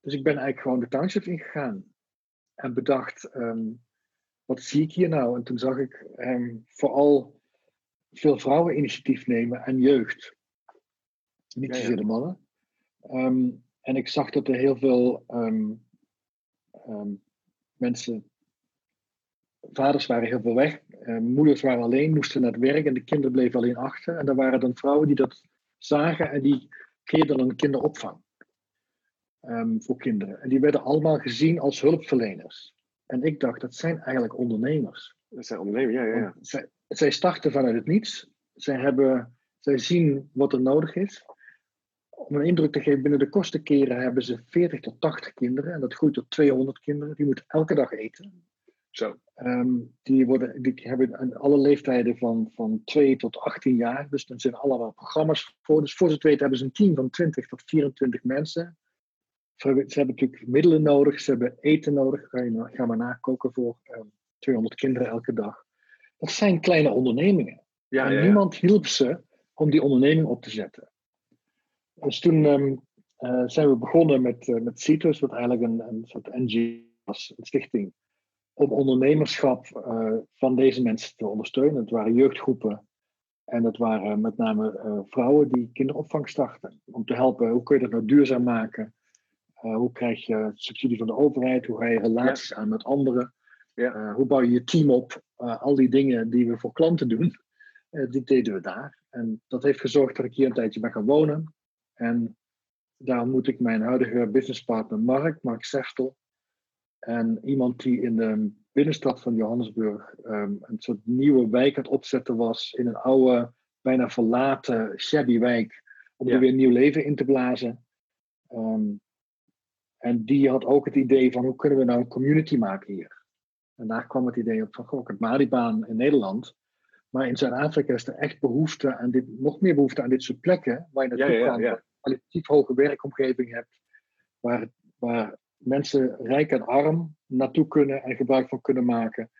Dus ik ben eigenlijk gewoon de townships ingegaan. En bedacht, ehm, wat zie ik hier nou? En toen zag ik ehm, vooral veel vrouwen initiatief nemen en jeugd. Niet zozeer de mannen. Ehm, en ik zag dat er heel veel ehm, ehm, mensen, vaders waren heel veel weg, eh, moeders waren alleen, moesten naar het werk en de kinderen bleven alleen achter. En er waren dan vrouwen die dat zagen en die creëerden een kinderopvang voor kinderen. En die werden allemaal gezien als hulpverleners. En ik dacht, dat zijn eigenlijk ondernemers. Dat zijn ondernemers, ja, ja, ja. Zij, zij starten vanuit het niets. Zij, hebben, zij zien wat er nodig is. Om een indruk te geven, binnen de kortste keren hebben ze 40 tot 80 kinderen. En dat groeit tot 200 kinderen. Die moeten elke dag eten. Zo. Ehm, die, worden, die hebben alle leeftijden van, van 2 tot 18 jaar. Dus er zijn allemaal programma's voor. Dus voor ze het weten hebben ze een team van 20 tot 24 mensen. Ze hebben ze hebben natuurlijk middelen nodig. Ze hebben eten nodig. Ga, je, ga maar nakoken voor ehm, 200 kinderen elke dag. Dat zijn kleine ondernemingen. Ja, en ja, ja. niemand hielp ze om die onderneming op te zetten. Dus toen ehm, eh, zijn we begonnen met, uh, met CITUS, wat eigenlijk een, een soort NGO was, een stichting, om ondernemerschap eh, van deze mensen te ondersteunen. Het waren jeugdgroepen En dat waren met name vrouwen die kinderopvang starten. Om te helpen, hoe kun je dat nou duurzaam maken? Hoe krijg je subsidie van de overheid? Hoe ga je relaties ja. aan met anderen? Ja. Hoe bouw je je team op? al die dingen die we voor klanten doen, die deden we daar. En dat heeft gezorgd dat ik hier een tijdje ben gaan wonen. En daar ontmoet ik mijn huidige businesspartner Mark, Mark Sechtel. En iemand die in de binnenstad van Johannesburg um, een soort nieuwe wijk aan het opzetten was. In een oude, bijna verlaten, shabby wijk. Om er weer nieuw leven in te blazen. Um, en die had ook het idee van hoe kunnen we nou een community maken hier. En daar kwam het idee op van, goh, het Malibaan in Nederland. Maar in Zuid-Afrika is er echt behoefte aan dit, nog meer behoefte aan dit soort plekken. Waar je naartoe ja, ja, kan, ja. kwalitatief hoge werkomgeving hebt. Waar, waar mensen rijk en arm naartoe kunnen en gebruik van kunnen maken.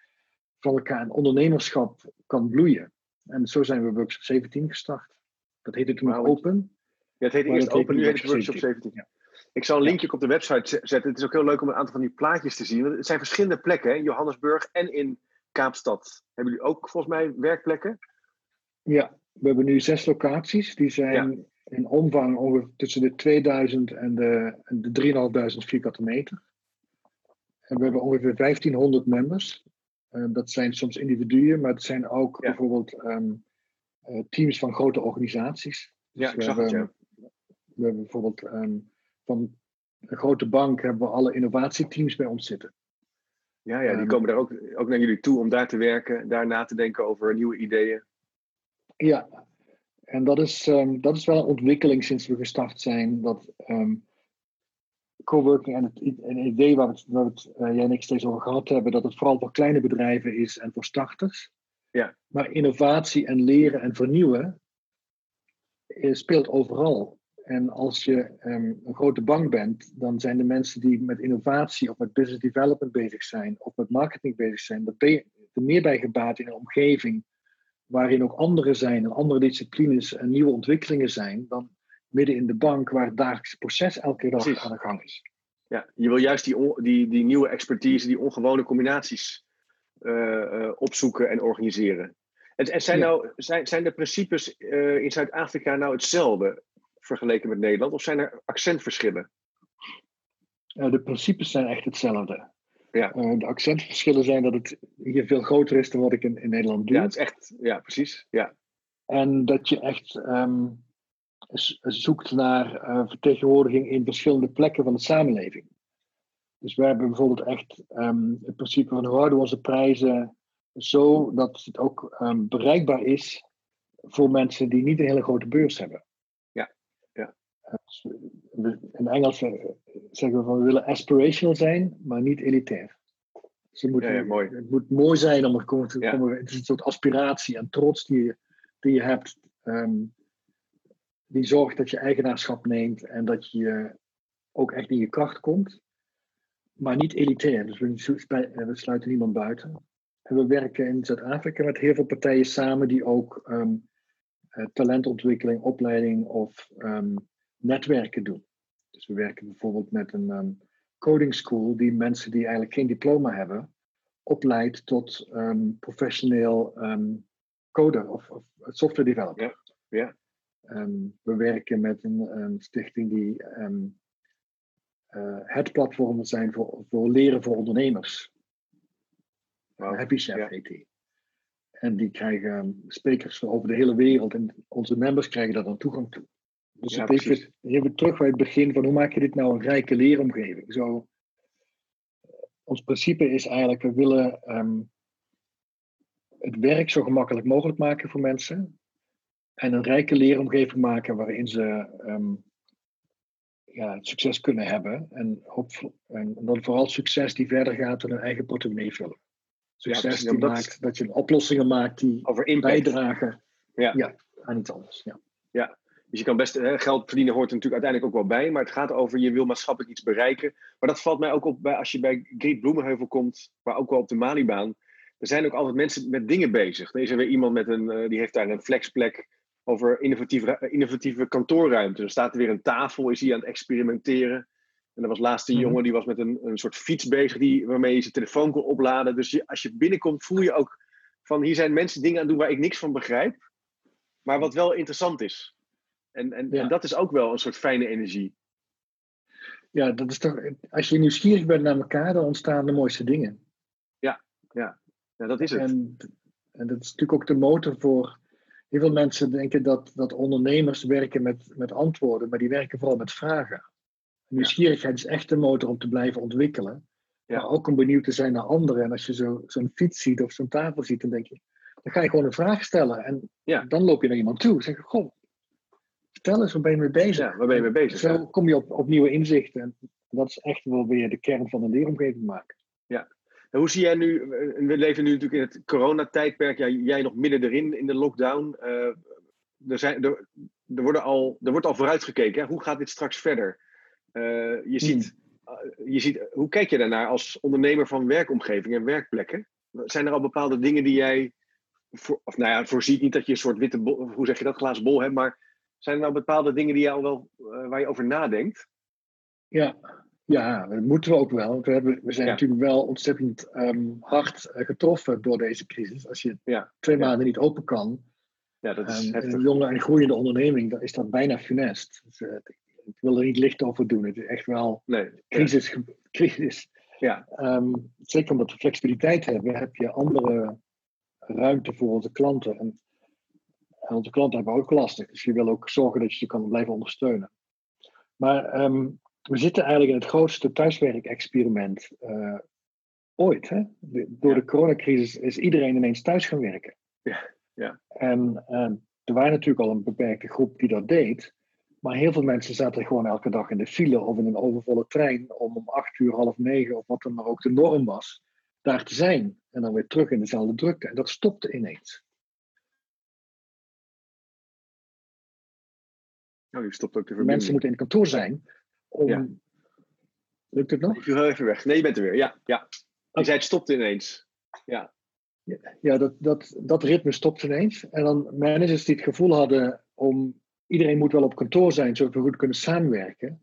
Van elkaar een ondernemerschap kan bloeien. En zo zijn we Workshop 17 gestart. Dat heette toen nou, Open. Ja, het heette eerst Open, nu heet het Workshop 17. Ja. Ik zal een linkje op de website zetten. Het is ook heel leuk om een aantal van die plaatjes te zien. Het zijn verschillende plekken, hè? Johannesburg en in Kaapstad. Hebben jullie ook volgens mij werkplekken? Ja, we hebben nu zes locaties. Die zijn in omvang ongeveer tussen de 2000 en de, de 3500 vierkante meter. En we hebben ongeveer 1500 members. Uh, dat zijn soms individuen, maar het zijn ook bijvoorbeeld um, uh, teams van grote organisaties. Dus ja, ik zag hebben, het, ja. We hebben bijvoorbeeld um, van een grote bank hebben we alle innovatieteams bij ons zitten. Ja, ja die um, komen daar ook, ook naar jullie toe om daar te werken, daar na te denken over nieuwe ideeën. Ja, en dat is, um, dat is wel een ontwikkeling sinds we gestart zijn. Dat um, coworking en het, een idee waar we het, waar het uh, jij en ik steeds over gehad hebben, dat het vooral voor kleine bedrijven is en voor starters. Ja. Maar innovatie en leren en vernieuwen uh, speelt overal. En als je um, een grote bank bent, dan zijn de mensen die met innovatie of met business development bezig zijn, of met marketing bezig zijn, dat ben je er meer bij gebaat in een omgeving waarin ook anderen zijn en andere disciplines en nieuwe ontwikkelingen zijn, dan midden in de bank waar het dagelijkse proces elke dag Precies. aan de gang is. Ja, je wil juist die, die, die nieuwe expertise, die ongewone combinaties uh, uh, opzoeken en organiseren. En, en zijn, ja. nou, zijn, zijn de principes uh, in Zuid-Afrika nou hetzelfde vergeleken met Nederland, of zijn er accentverschillen? de principes zijn echt hetzelfde. Ja. Uh, de accentverschillen zijn dat het hier veel groter is dan wat ik in, in Nederland doe. Ja, het is echt, ja, precies. Ja. En dat je echt um, zoekt naar uh, vertegenwoordiging in verschillende plekken van de samenleving. Dus wij hebben bijvoorbeeld echt um, het principe van hoe houden we onze prijzen zo dat het ook um, bereikbaar is voor mensen die niet een hele grote beurs hebben. In Engels zeggen we van we willen aspirational zijn, maar niet elitair. Dus het, moet, ja, ja, mooi. het moet mooi zijn om er komen te komen. Het is een soort aspiratie en trots die je, die je hebt. Um, die zorgt dat je eigenaarschap neemt en dat je ook echt in je kracht komt. Maar niet elitair. Dus we, we sluiten niemand buiten. En we werken in Zuid-Afrika met heel veel partijen samen die ook um, talentontwikkeling, opleiding of um, netwerken doen. Dus we werken bijvoorbeeld met een um, coding school die mensen die eigenlijk geen diploma hebben, opleidt tot um, professioneel um, coder of, of, software developer. Ja. ja. we werken met een, een stichting die uh, het platform zijn voor, voor leren voor ondernemers. Wow. Happy Chef ja. heet die. En die krijgen sprekers over de hele wereld en onze members krijgen daar dan toegang toe. Dus ja, even, even terug bij het begin van hoe maak je dit nou een rijke leeromgeving? Zo, ons principe is eigenlijk, we willen um, het werk zo gemakkelijk mogelijk maken voor mensen. En een rijke leeromgeving maken waarin ze um, ja, succes kunnen hebben. En, hoop, en dan vooral succes die verder gaat dan hun eigen portemonnee vullen. Succes ja, die dat maakt dat je oplossingen maakt die bijdragen ja. Ja, aan iets anders. Ja. ja, dus je kan best hè, geld verdienen, hoort er natuurlijk uiteindelijk ook wel bij. Maar het gaat over je wil maatschappelijk iets bereiken. Maar dat valt mij ook op bij, als je bij Greet Bloemenheuvel komt, maar ook wel op de Malibaan. Er zijn ook altijd mensen met dingen bezig. Er is er weer iemand met een, uh, die heeft daar een flexplek over innovatieve, innovatieve kantoorruimte. Er staat er weer een tafel, is hij aan het experimenteren. En er was laatst een mm -hmm. jongen die was met een, een soort fiets bezig die, waarmee je zijn telefoon kon opladen. Dus je, als je binnenkomt voel je ook van hier zijn mensen dingen aan het doen waar ik niks van begrijp. maar wat wel interessant is. En, en, Ja. en dat is ook wel een soort fijne energie. Ja, dat is toch, als je nieuwsgierig bent naar elkaar, dan ontstaan de mooiste dingen. Ja, dat is het. En, en dat is natuurlijk ook de motor voor. Heel veel mensen denken dat, dat ondernemers werken met, met antwoorden, maar die werken vooral met vragen. Nieuwsgierigheid is echt de motor om te blijven ontwikkelen. Ja. Maar ook om benieuwd te zijn naar anderen. En als je zo, zo'n fiets ziet of zo'n tafel ziet, dan denk je, dan ga je gewoon een vraag stellen. En Ja. dan loop je naar iemand toe. Zeg je, goh, vertel eens, waar ben je mee bezig? Ja, waar ben je mee bezig? Zo Ja. kom je op, op nieuwe inzichten. En dat is echt wel weer de kern van een leeromgeving maken. En hoe zie jij nu, eh, we leven nu natuurlijk in het coronatijdperk, ja, jij nog midden erin in de lockdown. Eh, er, zijn, er, er, worden al, er wordt al vooruitgekeken, hè? hoe gaat dit straks verder? Eh, je, ziet, eh, je ziet, hoe kijk je daarnaar als ondernemer van werkomgeving en werkplekken? Zijn er al bepaalde dingen die jij, voor, of nou ja, voorziet niet dat je een soort witte, bol, hoe zeg je dat, glazen bol hebt, maar zijn er nou bepaalde dingen die je al wel, eh, waar je over nadenkt? Ja, ja, dat moeten we ook wel. Want we, hebben, we zijn Ja. natuurlijk wel ontzettend ehm, hard eh, getroffen door deze crisis. Als je Ja, twee maanden niet open kan, Ja, dat is ehm, een jonge en groeiende onderneming, dan is dat bijna funest. Dus, eh, ik wil er niet licht over doen. Het is echt wel Nee, ja. crisis. crisis. Ja. Ehm, zeker omdat we flexibiliteit hebben, heb je andere ruimte voor onze klanten. En, en onze klanten hebben ook lastig. Dus je wil ook zorgen dat je ze kan blijven ondersteunen. Maar ehm, we zitten eigenlijk in het grootste thuiswerkexperiment eh, ooit. Hè? De- door Ja. de coronacrisis is iedereen ineens thuis gaan werken. Ja, ja. En eh, er waren natuurlijk al een beperkte groep die dat deed. Maar heel veel mensen zaten gewoon elke dag in de file of in een overvolle trein om om acht uur, half negen of wat dan maar ook de norm was, daar te zijn. En dan weer terug in dezelfde drukte. En dat stopte ineens. Oh, je stopt ook de Mensen moeten in het kantoor zijn om. Ja. Lukt het nog? Ik heel even weg. Nee, je bent er weer. Ja, ja. Je zei het stopt ineens. Ja, dat, dat, dat ritme stopt ineens. En dan managers die het gevoel hadden om iedereen moet wel op kantoor zijn, zodat we goed kunnen samenwerken.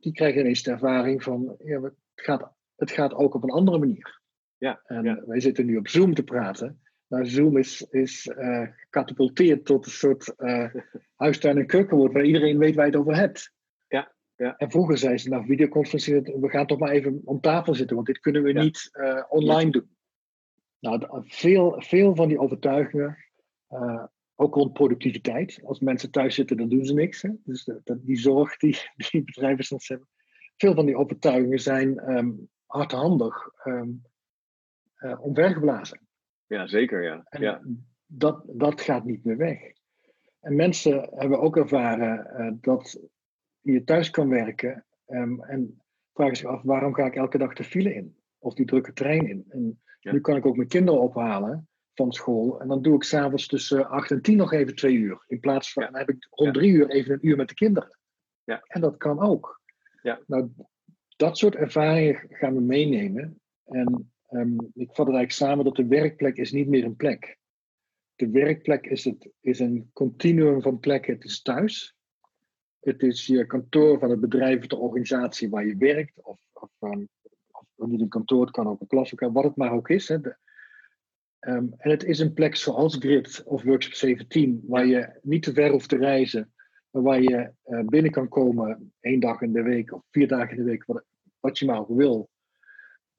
Die krijgen ineens de ervaring van ja, het, gaat, het gaat ook op een andere manier. Ja, En ja. wij zitten nu op Zoom te praten. Zoom is, is eh, gecatapulteerd tot een soort eh huistuin- en keukenwoord waar iedereen weet waar je het over hebt. Ja, ja. En vroeger zei ze, nou, videoconferencing, we gaan toch maar even om tafel zitten, want dit kunnen we Ja. niet eh, online doen. Nou, veel, veel van die overtuigingen, ook rond productiviteit. Als mensen thuis zitten, dan doen ze niks. Hè? Dus de- de- die zorg die, (laughs) die bedrijven soms hebben. Veel van die overtuigingen zijn ehm, hardhandig eh, omvergeblazen. Ja, zeker. Ja. En ja. dat, dat gaat niet meer weg. En mensen hebben ook ervaren eh, dat je thuis kan werken ehm, en vragen zich af waarom ga ik elke dag de file in? Of die drukke trein in? En Ja. nu kan ik ook mijn kinderen ophalen van school en dan doe ik s'avonds tussen 8 en 10 nog even twee uur. In plaats van, Ja. dan heb ik rond drie uur even een uur met de kinderen. Ja. En dat kan ook. Ja. Nou, dat soort ervaringen gaan we meenemen. En ehm, ik vat het eigenlijk samen dat de werkplek is niet meer een plek. De werkplek is, het, is een continuum van plekken. Het is thuis. Het is je kantoor van het bedrijf of de organisatie waar je werkt. Of, of, ehm, niet een kantoor, het kan ook een klaslokaal, wat het maar ook is. Hè. Ehm, en het is een plek zoals Grid of Workshop 17, waar je niet te ver hoeft te reizen, maar waar je eh, binnen kan komen één dag in de week of vier dagen in de week, wat, wat je maar ook wil.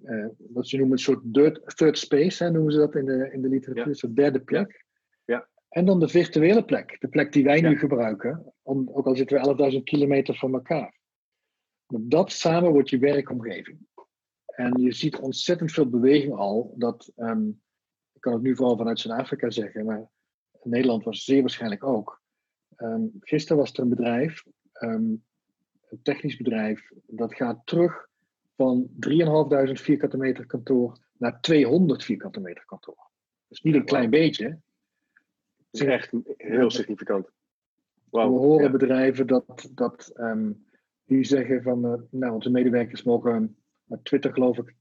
Eh, wat ze noemen een soort third, third space, hè, noemen ze dat in de, in de literatuur, een soort derde plek. Ja. En dan de virtuele plek, de plek die wij nu gebruiken, om, ook al zitten we 11.000 kilometer van elkaar. Dat samen wordt je werkomgeving. En je ziet ontzettend veel beweging al. Dat, ehm, ik kan het nu vooral vanuit Zuid-Afrika zeggen, maar Nederland was zeer waarschijnlijk ook. Ehm, gisteren was er een bedrijf, ehm, een technisch bedrijf, dat gaat terug van 3.500 vierkante meter kantoor naar 200 vierkante meter kantoor. Dus niet een klein beetje. Het is echt heel significant. We horen Ja. bedrijven dat, dat ehm, die zeggen van, eh, nou, onze medewerkers mogen, met Twitter geloof ik,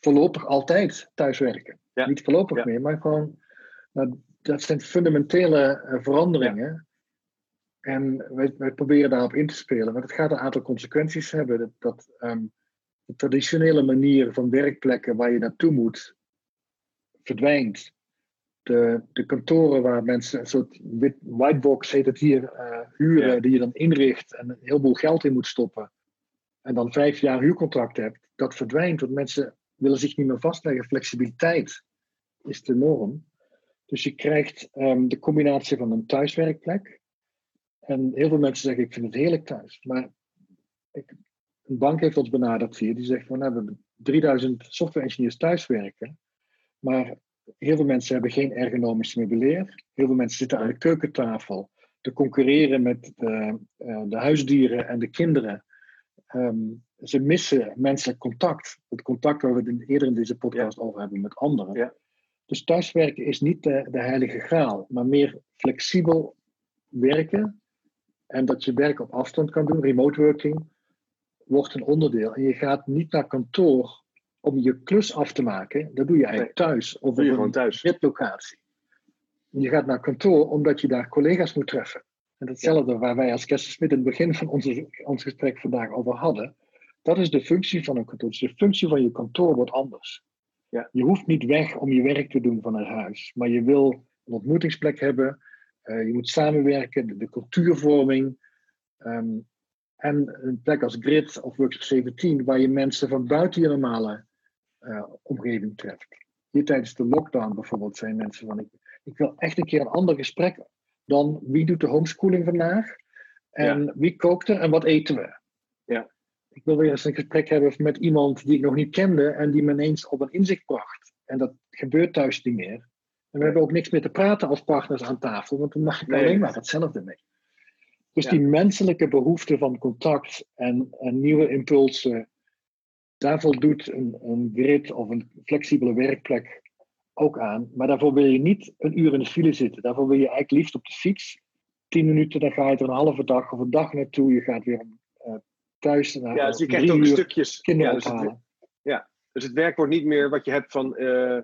voorlopig altijd thuiswerken. Ja. Niet voorlopig Ja. meer, maar gewoon, nou, dat zijn fundamentele eh, veranderingen. En wij, wij proberen daarop in te spelen, maar het gaat een aantal consequenties hebben. Dat, dat ehm, de traditionele manier van werkplekken waar je naartoe moet, verdwijnt. de, de kantoren waar mensen een soort wit- whitebox heet het hier, eh, huren, Ja. die je dan inricht en een heleboel geld in moet stoppen. En dan vijf jaar huurcontract hebt, dat verdwijnt, want mensen willen zich niet meer vastleggen. Flexibiliteit is de norm. Dus je krijgt ehm, de combinatie van een thuiswerkplek. En heel veel mensen zeggen, ik vind het heerlijk thuis. Maar ik, een bank heeft ons benaderd hier, die zegt van, nou, we hebben 3000 software engineers thuiswerken. Maar heel veel mensen hebben geen ergonomisch meubilair. Heel veel mensen zitten aan de keukentafel te concurreren met de, eh, de huisdieren en de kinderen. Ehm, ze missen menselijk contact. Het contact waar we het eerder in deze podcast over hebben met anderen. Ja. Dus thuiswerken is niet de, de heilige graal, maar meer flexibel werken. En dat je werk op afstand kan doen, remote working, wordt een onderdeel. En je gaat niet naar kantoor om je klus af te maken. Dat doe je eigenlijk thuis. Of Doe je op gewoon thuis. zitlocatie. Je gaat naar kantoor omdat je daar collega's moet treffen. En hetzelfde waar wij als Smit in het begin van onze, ons gesprek vandaag over hadden. Dat is de functie van een kantoor. Dus de functie van je kantoor wordt anders. Ja. Je hoeft niet weg om je werk te doen vanuit huis. Maar je wil een ontmoetingsplek hebben. eh, je moet samenwerken, de, de cultuurvorming. ehm, en een plek als Grid of Workshop 17, waar je mensen van buiten je normale eh, omgeving treft. Hier tijdens de lockdown bijvoorbeeld zijn mensen van: ik, ik wil echt een keer een ander gesprek dan wie doet de homeschooling vandaag en wie kookt er en wat eten we. Ja. Ik wil weer eens een gesprek hebben met iemand die ik nog niet kende en die me ineens op een inzicht bracht. En dat gebeurt thuis niet meer. En we hebben ook niks meer te praten als partners aan tafel, want dan mag ik Nee. alleen maar hetzelfde mee. Dus Ja. die menselijke behoefte van contact en, en nieuwe impulsen, daar voldoet een, een grid of een flexibele werkplek ook aan. Maar daarvoor wil je niet een uur in de file zitten. Daarvoor wil je eigenlijk liefst op de fiets. Tien minuten, dan ga je er een halve dag of een dag naartoe. Je gaat weer eh, thuis naar Ja, dus je krijgt ook stukjes. kinderen Ja, dus, het, ophalen. dus het werk wordt niet meer wat je hebt van. eh,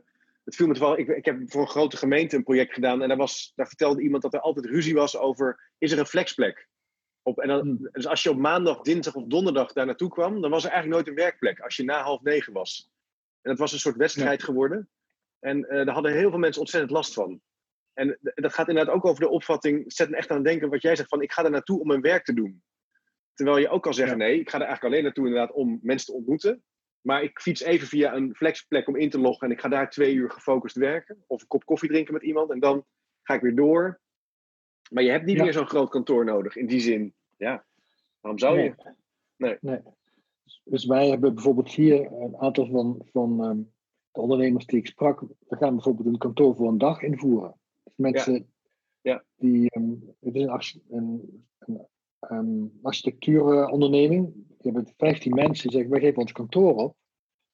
het viel me wel. Ik, ik heb voor een grote gemeente een project gedaan en daar, was, daar vertelde iemand dat er altijd ruzie was over: is er een flexplek? Op, en dan, Hmm. Dus als je op maandag, dinsdag of donderdag daar naartoe kwam, dan was er eigenlijk nooit een werkplek als je na half negen was. En het was een soort wedstrijd geworden. En eh, daar hadden heel veel mensen ontzettend last van. En dat gaat inderdaad ook over de opvatting, zet me echt aan het denken wat jij zegt van ik ga er naartoe om mijn werk te doen. Terwijl je ook kan zeggen, nee, ik ga er eigenlijk alleen naartoe inderdaad om mensen te ontmoeten. Maar ik fiets even via een flexplek om in te loggen en ik ga daar twee uur gefocust werken. Of een kop koffie drinken met iemand en dan ga ik weer door. Maar je hebt niet Ja. meer zo'n groot kantoor nodig in die zin. Ja, waarom zou je? Nee. Nee. Dus wij hebben bijvoorbeeld hier een aantal van, van ehm, de ondernemers die ik sprak. We gaan bijvoorbeeld een kantoor voor een dag invoeren. Dus mensen Ja. die. ehm, het is een, een, een ehm, architectuuronderneming. Die hebben 15 mensen die zeggen: wij geven ons kantoor op.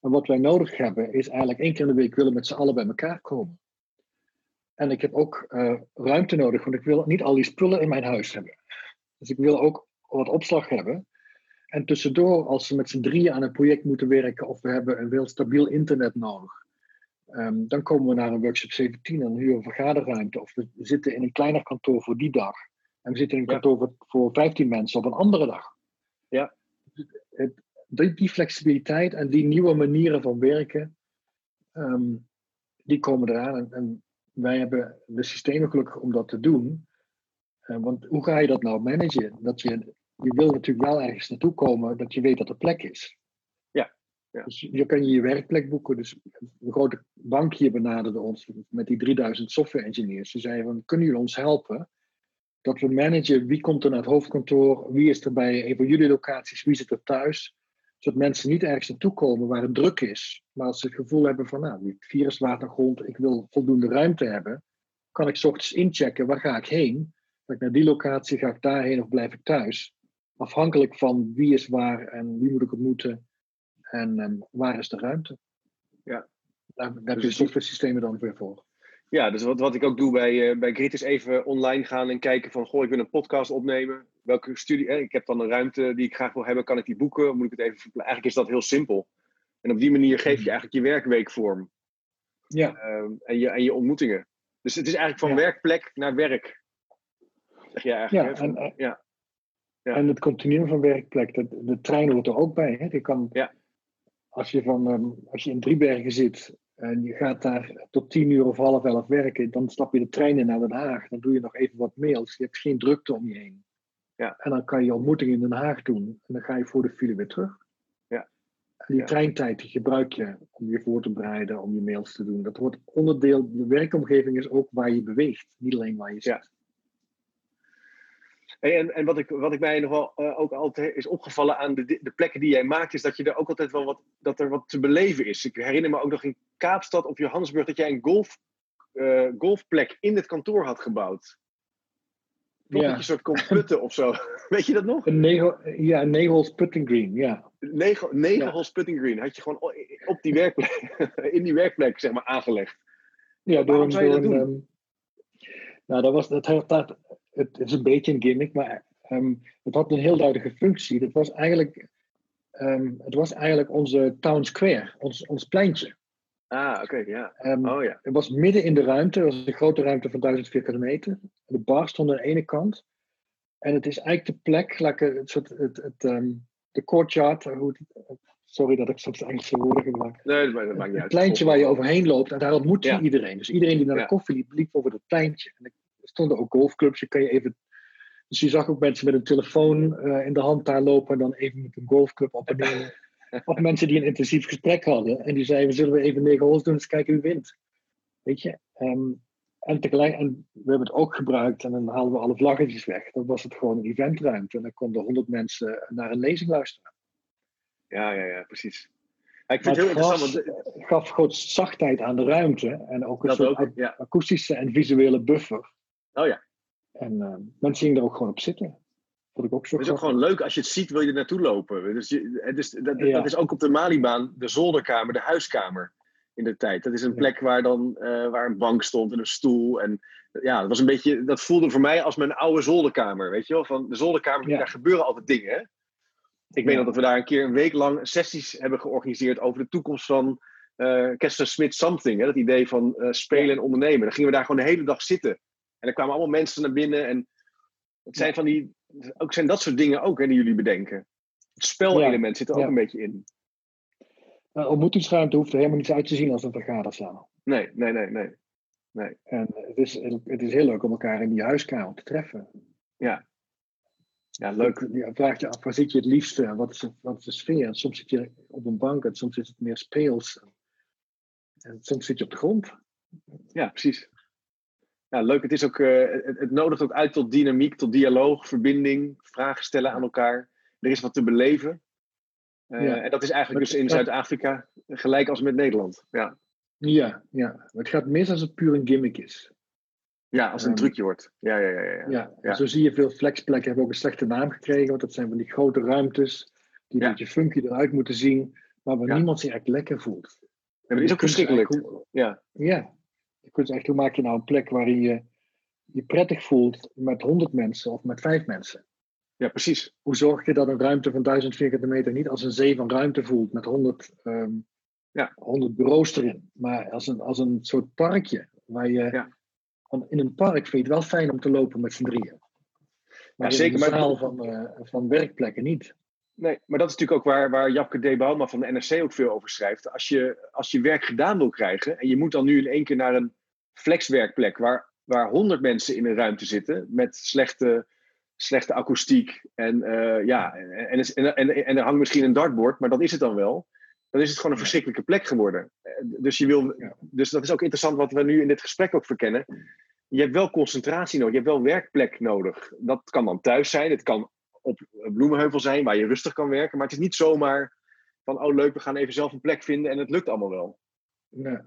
En wat wij nodig hebben is eigenlijk één keer in de week willen met z'n allen bij elkaar komen. En ik heb ook eh, ruimte nodig, want ik wil niet al die spullen in mijn huis hebben. Dus ik wil ook wat opslag hebben. En tussendoor, als ze met z'n drieën aan een project moeten werken of we hebben een heel stabiel internet nodig, ehm, dan komen we naar een workshop 17 en huren we een vergaderruimte. Of we zitten in een kleiner kantoor voor die dag. En we zitten in een Ja. kantoor voor, voor 15 mensen op een andere dag. Ja. Het, die, die flexibiliteit en die nieuwe manieren van werken, ehm, die komen eraan. En, en wij hebben de systemen gelukkig om dat te doen. Eh, want hoe ga je dat nou managen? Dat je, je wil natuurlijk wel ergens naartoe komen dat je weet dat er plek is. Ja, ja. Dus je kan je je werkplek boeken. Dus een grote bank hier benaderde ons met die 3000 software engineers. Ze zeiden van, kunnen jullie ons helpen? Dat we managen wie komt er naar het hoofdkantoor, wie is er bij een van jullie locaties, wie zit er thuis. Zodat mensen niet ergens naartoe komen waar het druk is. Maar als ze het gevoel hebben van, nou, die virus laat naar grond, ik wil voldoende ruimte hebben. Kan ik 's ochtends inchecken, waar ga ik heen? Ga ik naar die locatie, ga ik daarheen of blijf ik thuis? Afhankelijk van wie is waar en wie moet ik ontmoeten en ehm, waar is de ruimte. Ja. Daar, daar heb Dus je het- software systemen dan weer voor. Ja, dus wat, wat ik ook doe bij, eh, bij Grit is even online gaan en kijken van, goh, ik wil een podcast opnemen. Welke studie, eh, ik heb dan een ruimte die ik graag wil hebben, kan ik die boeken? Moet ik het even Eigenlijk is dat heel simpel. En op die manier geef je eigenlijk je werkweek vorm Ja, ehm, en, je, en je ontmoetingen. Dus het is eigenlijk van Ja. werkplek naar werk. Zeg je eigenlijk, Ja? Van- en, eh, ja. Ja. en het continuum van werkplek, dat, de trein hoort er ook bij. Hè? Je kan, Ja. als, je van, ehm, als je in Driebergen zit en je gaat daar tot tien uur of half elf werken, dan stap je de trein in naar Den Haag. Dan doe je nog even wat mails. Je hebt geen drukte om je heen. Ja. En dan kan je ontmoeting in Den Haag doen. En dan ga je voor de file weer terug. Ja. En die Ja. treintijd die gebruik je om je voor te bereiden, om je mails te doen. Dat wordt onderdeel, de werkomgeving is ook waar je beweegt, niet alleen waar je zit. Ja. Hey, en en wat, ik, wat ik mij nog wel eh, ook altijd is opgevallen aan de, de plekken die jij maakt, is dat je er ook altijd wel wat, dat er wat te beleven is. Ik herinner me ook nog in Kaapstad of Johannesburg dat jij een golf, eh, golfplek in het kantoor had gebouwd. Toch Ja. dat je een soort kon putten of zo. (laughs) Weet je dat nog? Een negen, ja, een negenholes putting green, ja. Negen, Ja. putting green had je gewoon op die werkplek, (laughs) in die werkplek zeg maar aangelegd. Ja, door dat een, ehm, nou, dat was, dat, dat, het is een beetje een gimmick, maar ehm, het had een heel duidelijke functie. Dat was eigenlijk, ehm, het was eigenlijk onze town square, ons, ons pleintje. Ah, oké, ja. Ehm, Oh ja. Het was midden in de ruimte, het was een grote ruimte van 1000 vierkante meter. De bar stond aan de ene kant. En het is eigenlijk de plek, like, het, soort, het, het, de courtyard, hoe het- sorry dat ik soms Engelse woorden gebruik. Nee, dat, maakt- niet uit. pleintje waar je overheen loopt en daar ontmoet je Ja. iedereen. Dus iedereen die naar de Ja. koffie liep, liep over dat pleintje. En stonden ook golfclubs, je kan je even... Dus je zag ook mensen met een telefoon eh, in de hand daar lopen en dan even met een golfclub op en neer. of mensen die een intensief gesprek hadden en die zeiden, zullen we even negen holes doen, eens kijken wie wint. Weet je? Ehm, en tegelijk, en we hebben het ook gebruikt en dan haalden we alle vlaggetjes weg. Dan was het gewoon een eventruimte en dan konden honderd mensen naar een lezing luisteren. Ja, ja, ja, precies. Ja, ik vind het het heel gras interessant. Want, gaf groot zachtheid aan de ruimte en ook een dat soort ook, ac- ja. akoestische en visuele buffer. Oh ja. En eh, mensen gingen er ook gewoon op zitten. Vond ik ook zo Het is ook gewoon leuk als je het ziet, wil je er naartoe lopen. Dus je, het is, dat, Ja. dat is ook op de Malibaan de zolderkamer, de huiskamer in de tijd. Dat is een Ja. plek waar dan eh, waar een bank stond en een stoel. En ja, dat was een beetje, dat voelde voor mij als mijn oude zolderkamer. Weet je wel? Van de zolderkamer, Ja. daar gebeuren altijd dingen. Hè? Ik weet nog dat we daar een keer een week lang sessies hebben georganiseerd over de toekomst van eh Kester Smith Something. Hè? Dat idee van spelen en ondernemen. Dan gingen we daar gewoon de hele dag zitten. En er kwamen allemaal mensen naar binnen. En het zijn van die, ook zijn dat soort dingen ook hè, die jullie bedenken. Het spelelement zit er ook Ja. een beetje in. Ontmoetingsruimte hoeft er helemaal niet uit te zien als een vergaderzaal. Nee, nee, nee, nee. En het is, het is heel leuk om elkaar in die huiskamer te treffen. Ja, leuk. Je vraagt je af, waar zit je het liefste? Wat is, wat is de sfeer? En soms zit je op een bank en soms is het meer speels. En soms zit je op de grond. Ja, precies. Ja, leuk. Het, is ook, eh, het, het nodigt ook uit tot dynamiek, tot dialoog, verbinding, vragen stellen aan elkaar. Er is wat te beleven. Eh, Ja. En dat is eigenlijk dus in Zuid-Afrika gelijk als met Nederland. Ja, Ja, ja. Maar het gaat mis als het puur een gimmick is. ja als het een Ehm, trucje wordt. Ja, ja, ja. ja, ja. Zo zie je veel flexplekken hebben ook een slechte naam gekregen, want dat zijn van die grote ruimtes die een beetje funky eruit moeten zien, maar waar niemand zich echt lekker voelt. Ja, maar dat is ook verschrikkelijk. Ja, Ja, je kunt echt, hoe maak je nou een plek waarin je je prettig voelt met 100 mensen of met 5 mensen? ja, precies. Hoe zorg je dat een ruimte van 1000 vierkante meter niet als een zee van ruimte voelt met 100, ehm, Ja. 100 bureaus erin, maar als een, als een soort parkje waar je Ja. in een park vind je het wel fijn om te lopen met z'n drieën. Maar zeker, in maar- zaal van, eh, van werkplekken niet. Nee, maar dat is natuurlijk ook waar, waar Japke D. Bauma van de NRC ook veel over schrijft. Als je, als je werk gedaan wil krijgen en je moet dan nu in één keer naar een flexwerkplek waar, waar 100 mensen in een ruimte zitten met slechte, slechte akoestiek en, eh, ja, en, en, en, en, er hangt misschien een dartboard, maar dat is het dan wel. Dan is het gewoon een verschrikkelijke plek geworden. Eh, Dus, je wil, dus dat is ook interessant wat we nu in dit gesprek ook verkennen. Je hebt wel concentratie nodig, je hebt wel werkplek nodig. Dat kan dan thuis zijn, het kan op Bloemenheuvel zijn waar je rustig kan werken. Maar het is niet zomaar van, oh leuk, we gaan even zelf een plek vinden en het lukt allemaal wel. Nee.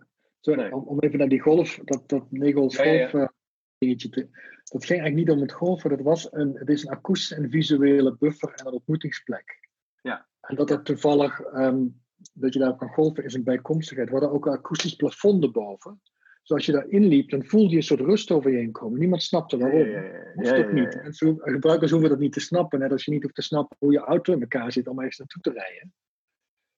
Om, om even naar die golf, dat, dat Negels Ja, ja, ja. golf eh, dingetje te. Dat ging eigenlijk niet om het golfen, dat was een, het is een akoestische en visuele buffer en een ontmoetingsplek. Ja. En dat dat toevallig, ehm, dat je daar kan golfen, is een bijkomstigheid. We hadden ook een akoestisch plafond erboven. Zoals je daarin liep, dan voelde je een soort rust over je heen komen. Niemand snapte waarom. Moest ook niet. En zo, gebruikers hoeven dat niet te snappen. Net als je niet hoeft te snappen hoe je auto in elkaar zit om ergens naartoe te rijden.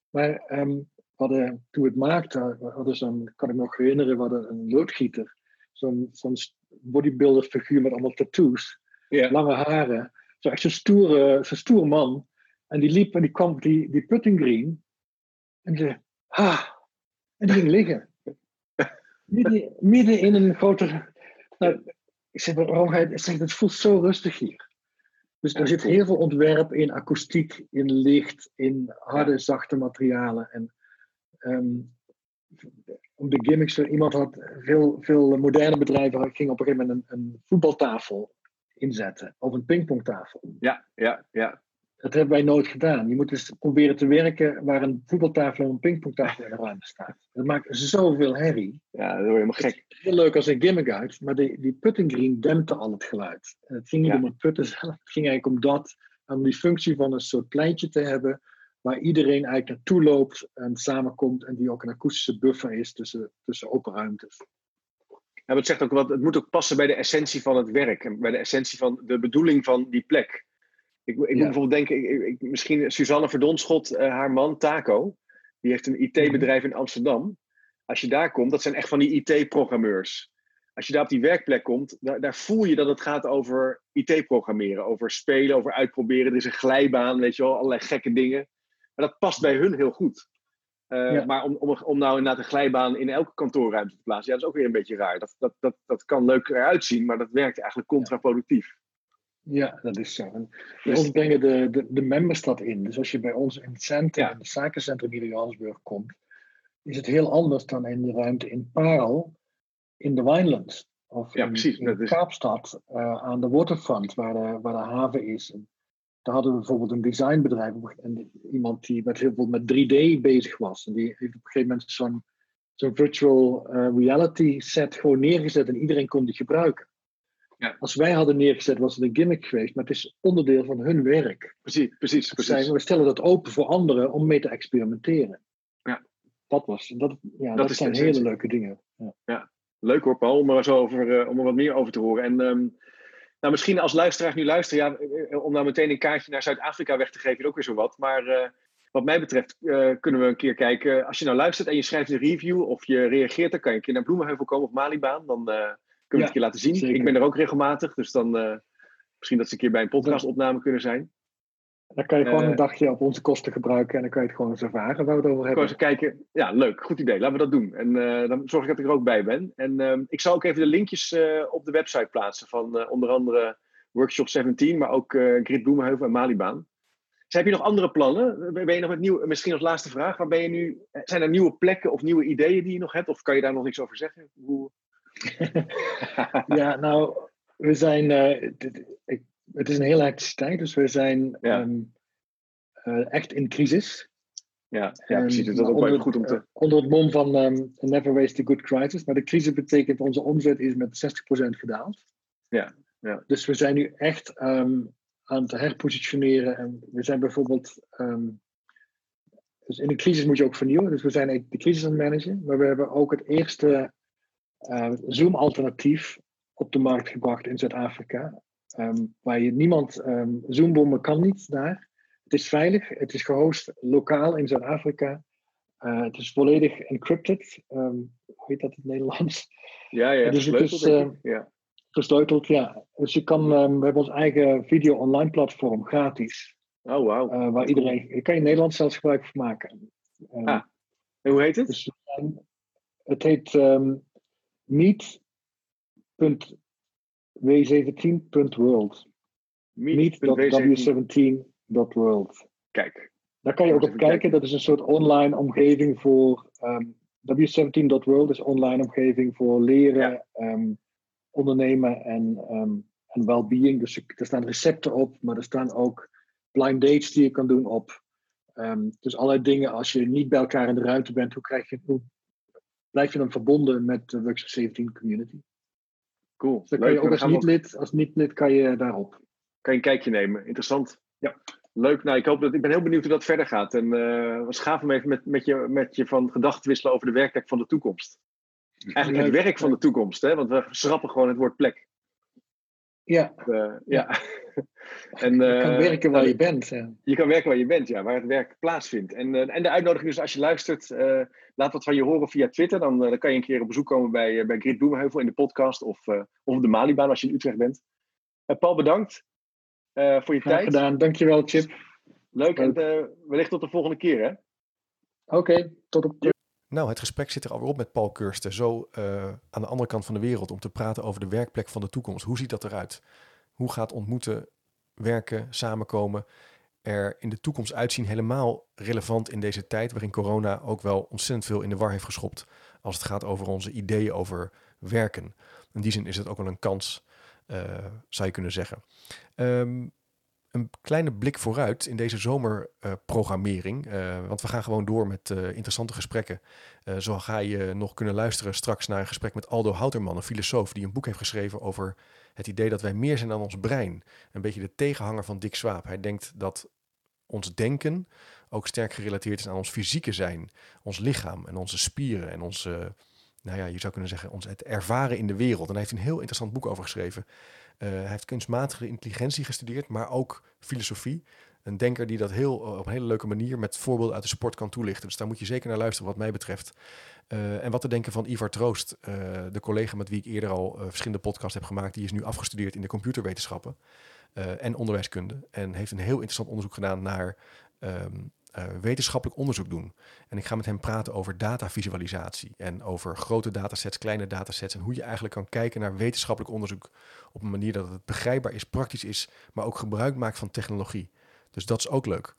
Maar ehm, hadden, toen we het maakten, hadden zo'n, kan ik me nog herinneren, we hadden een loodgieter. Zo'n zo'n bodybuilder figuur met allemaal tattoos. Lange haren. Zo echt zo'n stoere, zo'n stoer man. En die liep en die kwam die, die putting green. En die zei, ha. En die ging liggen. Midden, midden in een grotere. Nou, ik zeg, waarom ga je ik zeg, het voelt zo rustig hier. Dus er zit heel veel ontwerp in akoestiek, in licht, in harde, zachte materialen. En ehm, om de gimmicks, iemand had veel, veel moderne bedrijven gingen op een gegeven moment een, een voetbaltafel inzetten of een pingpongtafel. Ja, ja, ja. Dat hebben wij nooit gedaan. Je moet dus proberen te werken waar een voetbaltafel en een pingpongtafel in de ruimte staat. Dat maakt zoveel herrie. Ja, dat word je helemaal gek. Heel leuk als een gimmick uit, maar die, die putting green dempte al het geluid. En het ging niet Ja. om het putten zelf, het ging eigenlijk om dat, om die functie van een soort pleintje te hebben, waar iedereen eigenlijk naartoe loopt en samenkomt en die ook een akoestische buffer is tussen, tussen open ruimtes. Ja, maar het zegt ook wat, het moet ook passen bij de essentie van het werk. En bij de essentie van de bedoeling van die plek. Ik, ik moet bijvoorbeeld denken, ik, ik- misschien Suzanne Verdonschot, eh, haar man Taco, die heeft een IT-bedrijf in Amsterdam. Als je daar komt, dat zijn echt van die IT-programmeurs. Als je daar op die werkplek komt, daar, daar voel je dat het gaat over IT-programmeren, over spelen, over uitproberen. Er is een glijbaan, weet je wel, allerlei gekke dingen. Maar dat past bij hun heel goed. Eh, Ja. Maar om, om, om nou inderdaad een glijbaan in elke kantoorruimte te plaatsen, ja, dat is ook weer een beetje raar. Dat, dat, dat, dat kan leuk eruit zien, maar dat werkt eigenlijk contraproductief. Ja, dat is zo. En Dus- ons brengen de, de, de members dat in. Dus als je bij ons in het centrum, Ja. in het zakencentrum hier in Johannesburg komt, is het heel anders dan in de ruimte in Parel, in de Winelands. Of Ja, in, precies, in dat is- Kaapstad, eh, aan de waterfront, waar de, waar de haven is. En daar hadden we bijvoorbeeld een designbedrijf, en iemand die met heel veel met 3D bezig was. En die heeft op een gegeven moment zo'n zo'n virtual eh, reality set gewoon neergezet en iedereen kon die gebruiken. Ja. Als wij hadden neergezet, was het een gimmick geweest, maar het is onderdeel van hun werk. Precies, precies, Het precies. zijn- we stellen dat open voor anderen om mee te experimenteren. Ja. Dat, was, dat, ja, Dat dat, is zijn hele leuke dingen. Ja. Leuk hoor, Paul, om er, zo over, eh, om er wat meer over te horen. En ehm, nou, misschien als luisteraar nu luisteren, ja, eh, om nou meteen een kaartje naar Zuid-Afrika weg te geven, is ook weer zo wat. Maar eh, wat mij betreft eh, kunnen we een keer kijken. Als je nou luistert en je schrijft een review of je reageert, dan kan je een keer naar Bloemenheuvel komen of Malibaan. Dan eh, kunnen we het een keer laten zien. zeker. Ik ben er ook regelmatig, dus dan eh, misschien dat ze een keer bij een podcastopname kunnen zijn. Dan kan je gewoon Eh, een dagje op onze kosten gebruiken en dan kan je het gewoon eens ervaren waar we het over Gewoon hebben. eens kijken. Ja, leuk. Goed idee. Laten we dat doen. En eh, dan zorg ik dat ik er ook bij ben. En ehm, ik zal ook even de linkjes eh, op de website plaatsen van eh, onder andere Workshop 17, maar ook eh Grit Bloemenheuvel en Malibaan. Dus heb je nog andere plannen? Ben je nog met nieuw, misschien als laatste vraag, waar ben je nu? Zijn er nieuwe plekken of nieuwe ideeën die je nog hebt? Of kan je daar nog niks over zeggen? Hoe... Ja, nou, we zijn. eh, dit- ik, het is een hele hectische tijd, dus we zijn Ja. ehm, eh, echt in crisis. ja, ja, En, precies. Dus dat is ook wel goed om te. eh, onder het mom van ehm, Never Waste a Good Crisis. Maar de crisis betekent onze omzet is met 60% gedaald. Ja, ja. Dus we zijn nu echt ehm, aan het herpositioneren. En we zijn bijvoorbeeld. ehm, dus in een crisis moet je ook vernieuwen. Dus we zijn de crisis aan het managen. Maar we hebben ook het eerste Zoom-alternatief op de markt gebracht in Zuid-Afrika. Ehm, waar je niemand. ehm Zoombommen kan niet daar. Het is veilig. Het is gehost lokaal in Zuid-Afrika. Eh, het is volledig encrypted. Ehm, hoe heet dat in het Nederlands? Ja, ja, dus het is, ik. ja. Versleuteld, ja. Dus je kan, we hebben ons eigen video-online platform gratis. Oh, wauw. eh, waar iedereen, je kan je Nederlands zelfs gebruik van maken. Ah, En hoe heet het? dus het heet meet.w17.world. Meet.w17.world. Kijk. Daar kan je ook op kijken. kijken. Dat is een soort online omgeving voor. ehm, W17.world is online omgeving voor leren, Ja. ehm, ondernemen en, ehm en well-being. Dus er er staan recepten op, maar er staan ook blind dates die je kan doen op. Dus allerlei dingen als je niet bij elkaar in de ruimte bent, hoe, krijg je, hoe blijf je dan verbonden met de Workshop 17 community? Cool. Dus dan kan Leuk. je ook als niet-lid, als niet-lid kan je daarop. kan je een kijkje nemen. Interessant. Ja. Leuk. Nou, ik, hoop dat, ik ben heel benieuwd hoe dat verder gaat. En het was gaaf om even met, met, je, met je van gedachten te wisselen over de werkplek van de toekomst. Eigenlijk het werk van de toekomst, hè? want we schrappen gewoon het woord plek. Ja, Eh, ja. (laughs) en, je kan eh, werken waar nou, je bent. ja. Je kan werken waar je bent, ja, waar het werk plaatsvindt. En, eh, en de uitnodiging is als je luistert, laat wat van je horen via Twitter. Dan, dan kan je een keer op bezoek komen bij, bij Grit Bloemenheuvel in de podcast of, of op de Malibaan als je in Utrecht bent. Paul, bedankt voor je Graag tijd. gedaan. Dankjewel, Chip. Leuk en Leuk. eh, wellicht tot de volgende keer. Hè? Oké, tot op. Nou, het gesprek zit er alweer op met Paul Kursten, zo uh, aan de andere kant van de wereld, om te praten over de werkplek van de toekomst. Hoe ziet dat eruit? Hoe gaat ontmoeten, werken, samenkomen er in de toekomst uitzien? Helemaal relevant in deze tijd, waarin corona ook wel ontzettend veel in de war heeft geschopt. Als het gaat over onze ideeën over werken. In die zin is het ook wel een kans, uh, zou je kunnen zeggen. Um, een kleine blik vooruit in deze zomerprogrammering. Uh, want we gaan gewoon door met uh, interessante gesprekken. Uh, zo ga je nog kunnen luisteren straks naar een gesprek met Aldo Houterman, een filosoof die een boek heeft geschreven over het idee dat wij meer zijn dan ons brein. Een beetje de tegenhanger van Dick Swaap. Hij denkt dat ons denken ook sterk gerelateerd is aan ons fysieke zijn, ons lichaam en onze spieren en onze, nou ja, je zou kunnen zeggen, ons het ervaren in de wereld. En hij heeft een heel interessant boek over geschreven. Uh, hij heeft kunstmatige intelligentie gestudeerd, maar ook filosofie. Een denker die dat heel, eh, op een hele leuke manier met voorbeelden uit de sport kan toelichten. Dus daar moet je zeker naar luisteren wat mij betreft. Uh, en wat te denken van Ivar Troost, de collega met wie ik eerder al verschillende podcasts heb gemaakt. Die is nu afgestudeerd in de computerwetenschappen en onderwijskunde. En heeft een heel interessant onderzoek gedaan naar um, uh, wetenschappelijk onderzoek doen. En ik ga met hem praten over datavisualisatie en over grote datasets, kleine datasets en hoe je eigenlijk kan kijken naar wetenschappelijk onderzoek op een manier dat het begrijpbaar is, praktisch is, maar ook gebruik maakt van technologie. Dus dat is ook leuk.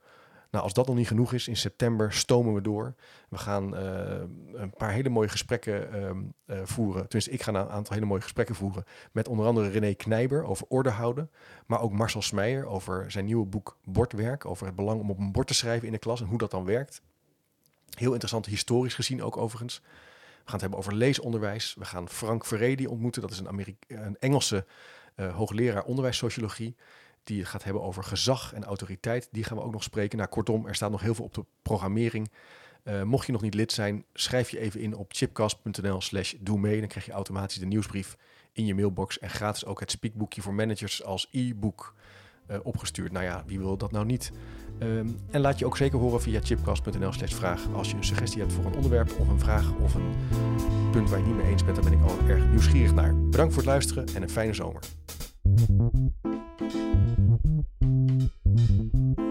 Nou, als dat nog niet genoeg is, in september stomen we door. We gaan uh, een paar hele mooie gesprekken uh, uh, voeren. Tenminste, ik ga een aantal hele mooie gesprekken voeren. Met onder andere René Knijber over orde houden. Maar ook Marcel Smeijer over zijn nieuwe boek Bordwerk. Over het belang om op een bord te schrijven in de klas en hoe dat dan werkt. Heel interessant, historisch gezien ook overigens. We gaan het hebben over leesonderwijs. We gaan Frank Verredi ontmoeten. Dat is een, Amerika een Engelse hoogleraar onderwijssociologie die het gaat hebben over gezag en autoriteit. Die gaan we ook nog spreken. Nou, kortom, er staat nog heel veel op de programmering. Uh, mocht je nog niet lid zijn, schrijf je even in op chipcast.nl slash doe mee. Dan krijg je automatisch de nieuwsbrief in je mailbox. En gratis ook het speakboekje voor managers als e-book uh, opgestuurd. Nou ja, wie wil dat nou niet? Um, en laat je ook zeker horen via chipcast.nl slash vraag. Als je een suggestie hebt voor een onderwerp of een vraag of een punt waar je niet mee eens bent, dan ben ik al erg nieuwsgierig naar. Bedankt voor het luisteren en een fijne zomer. Thank you.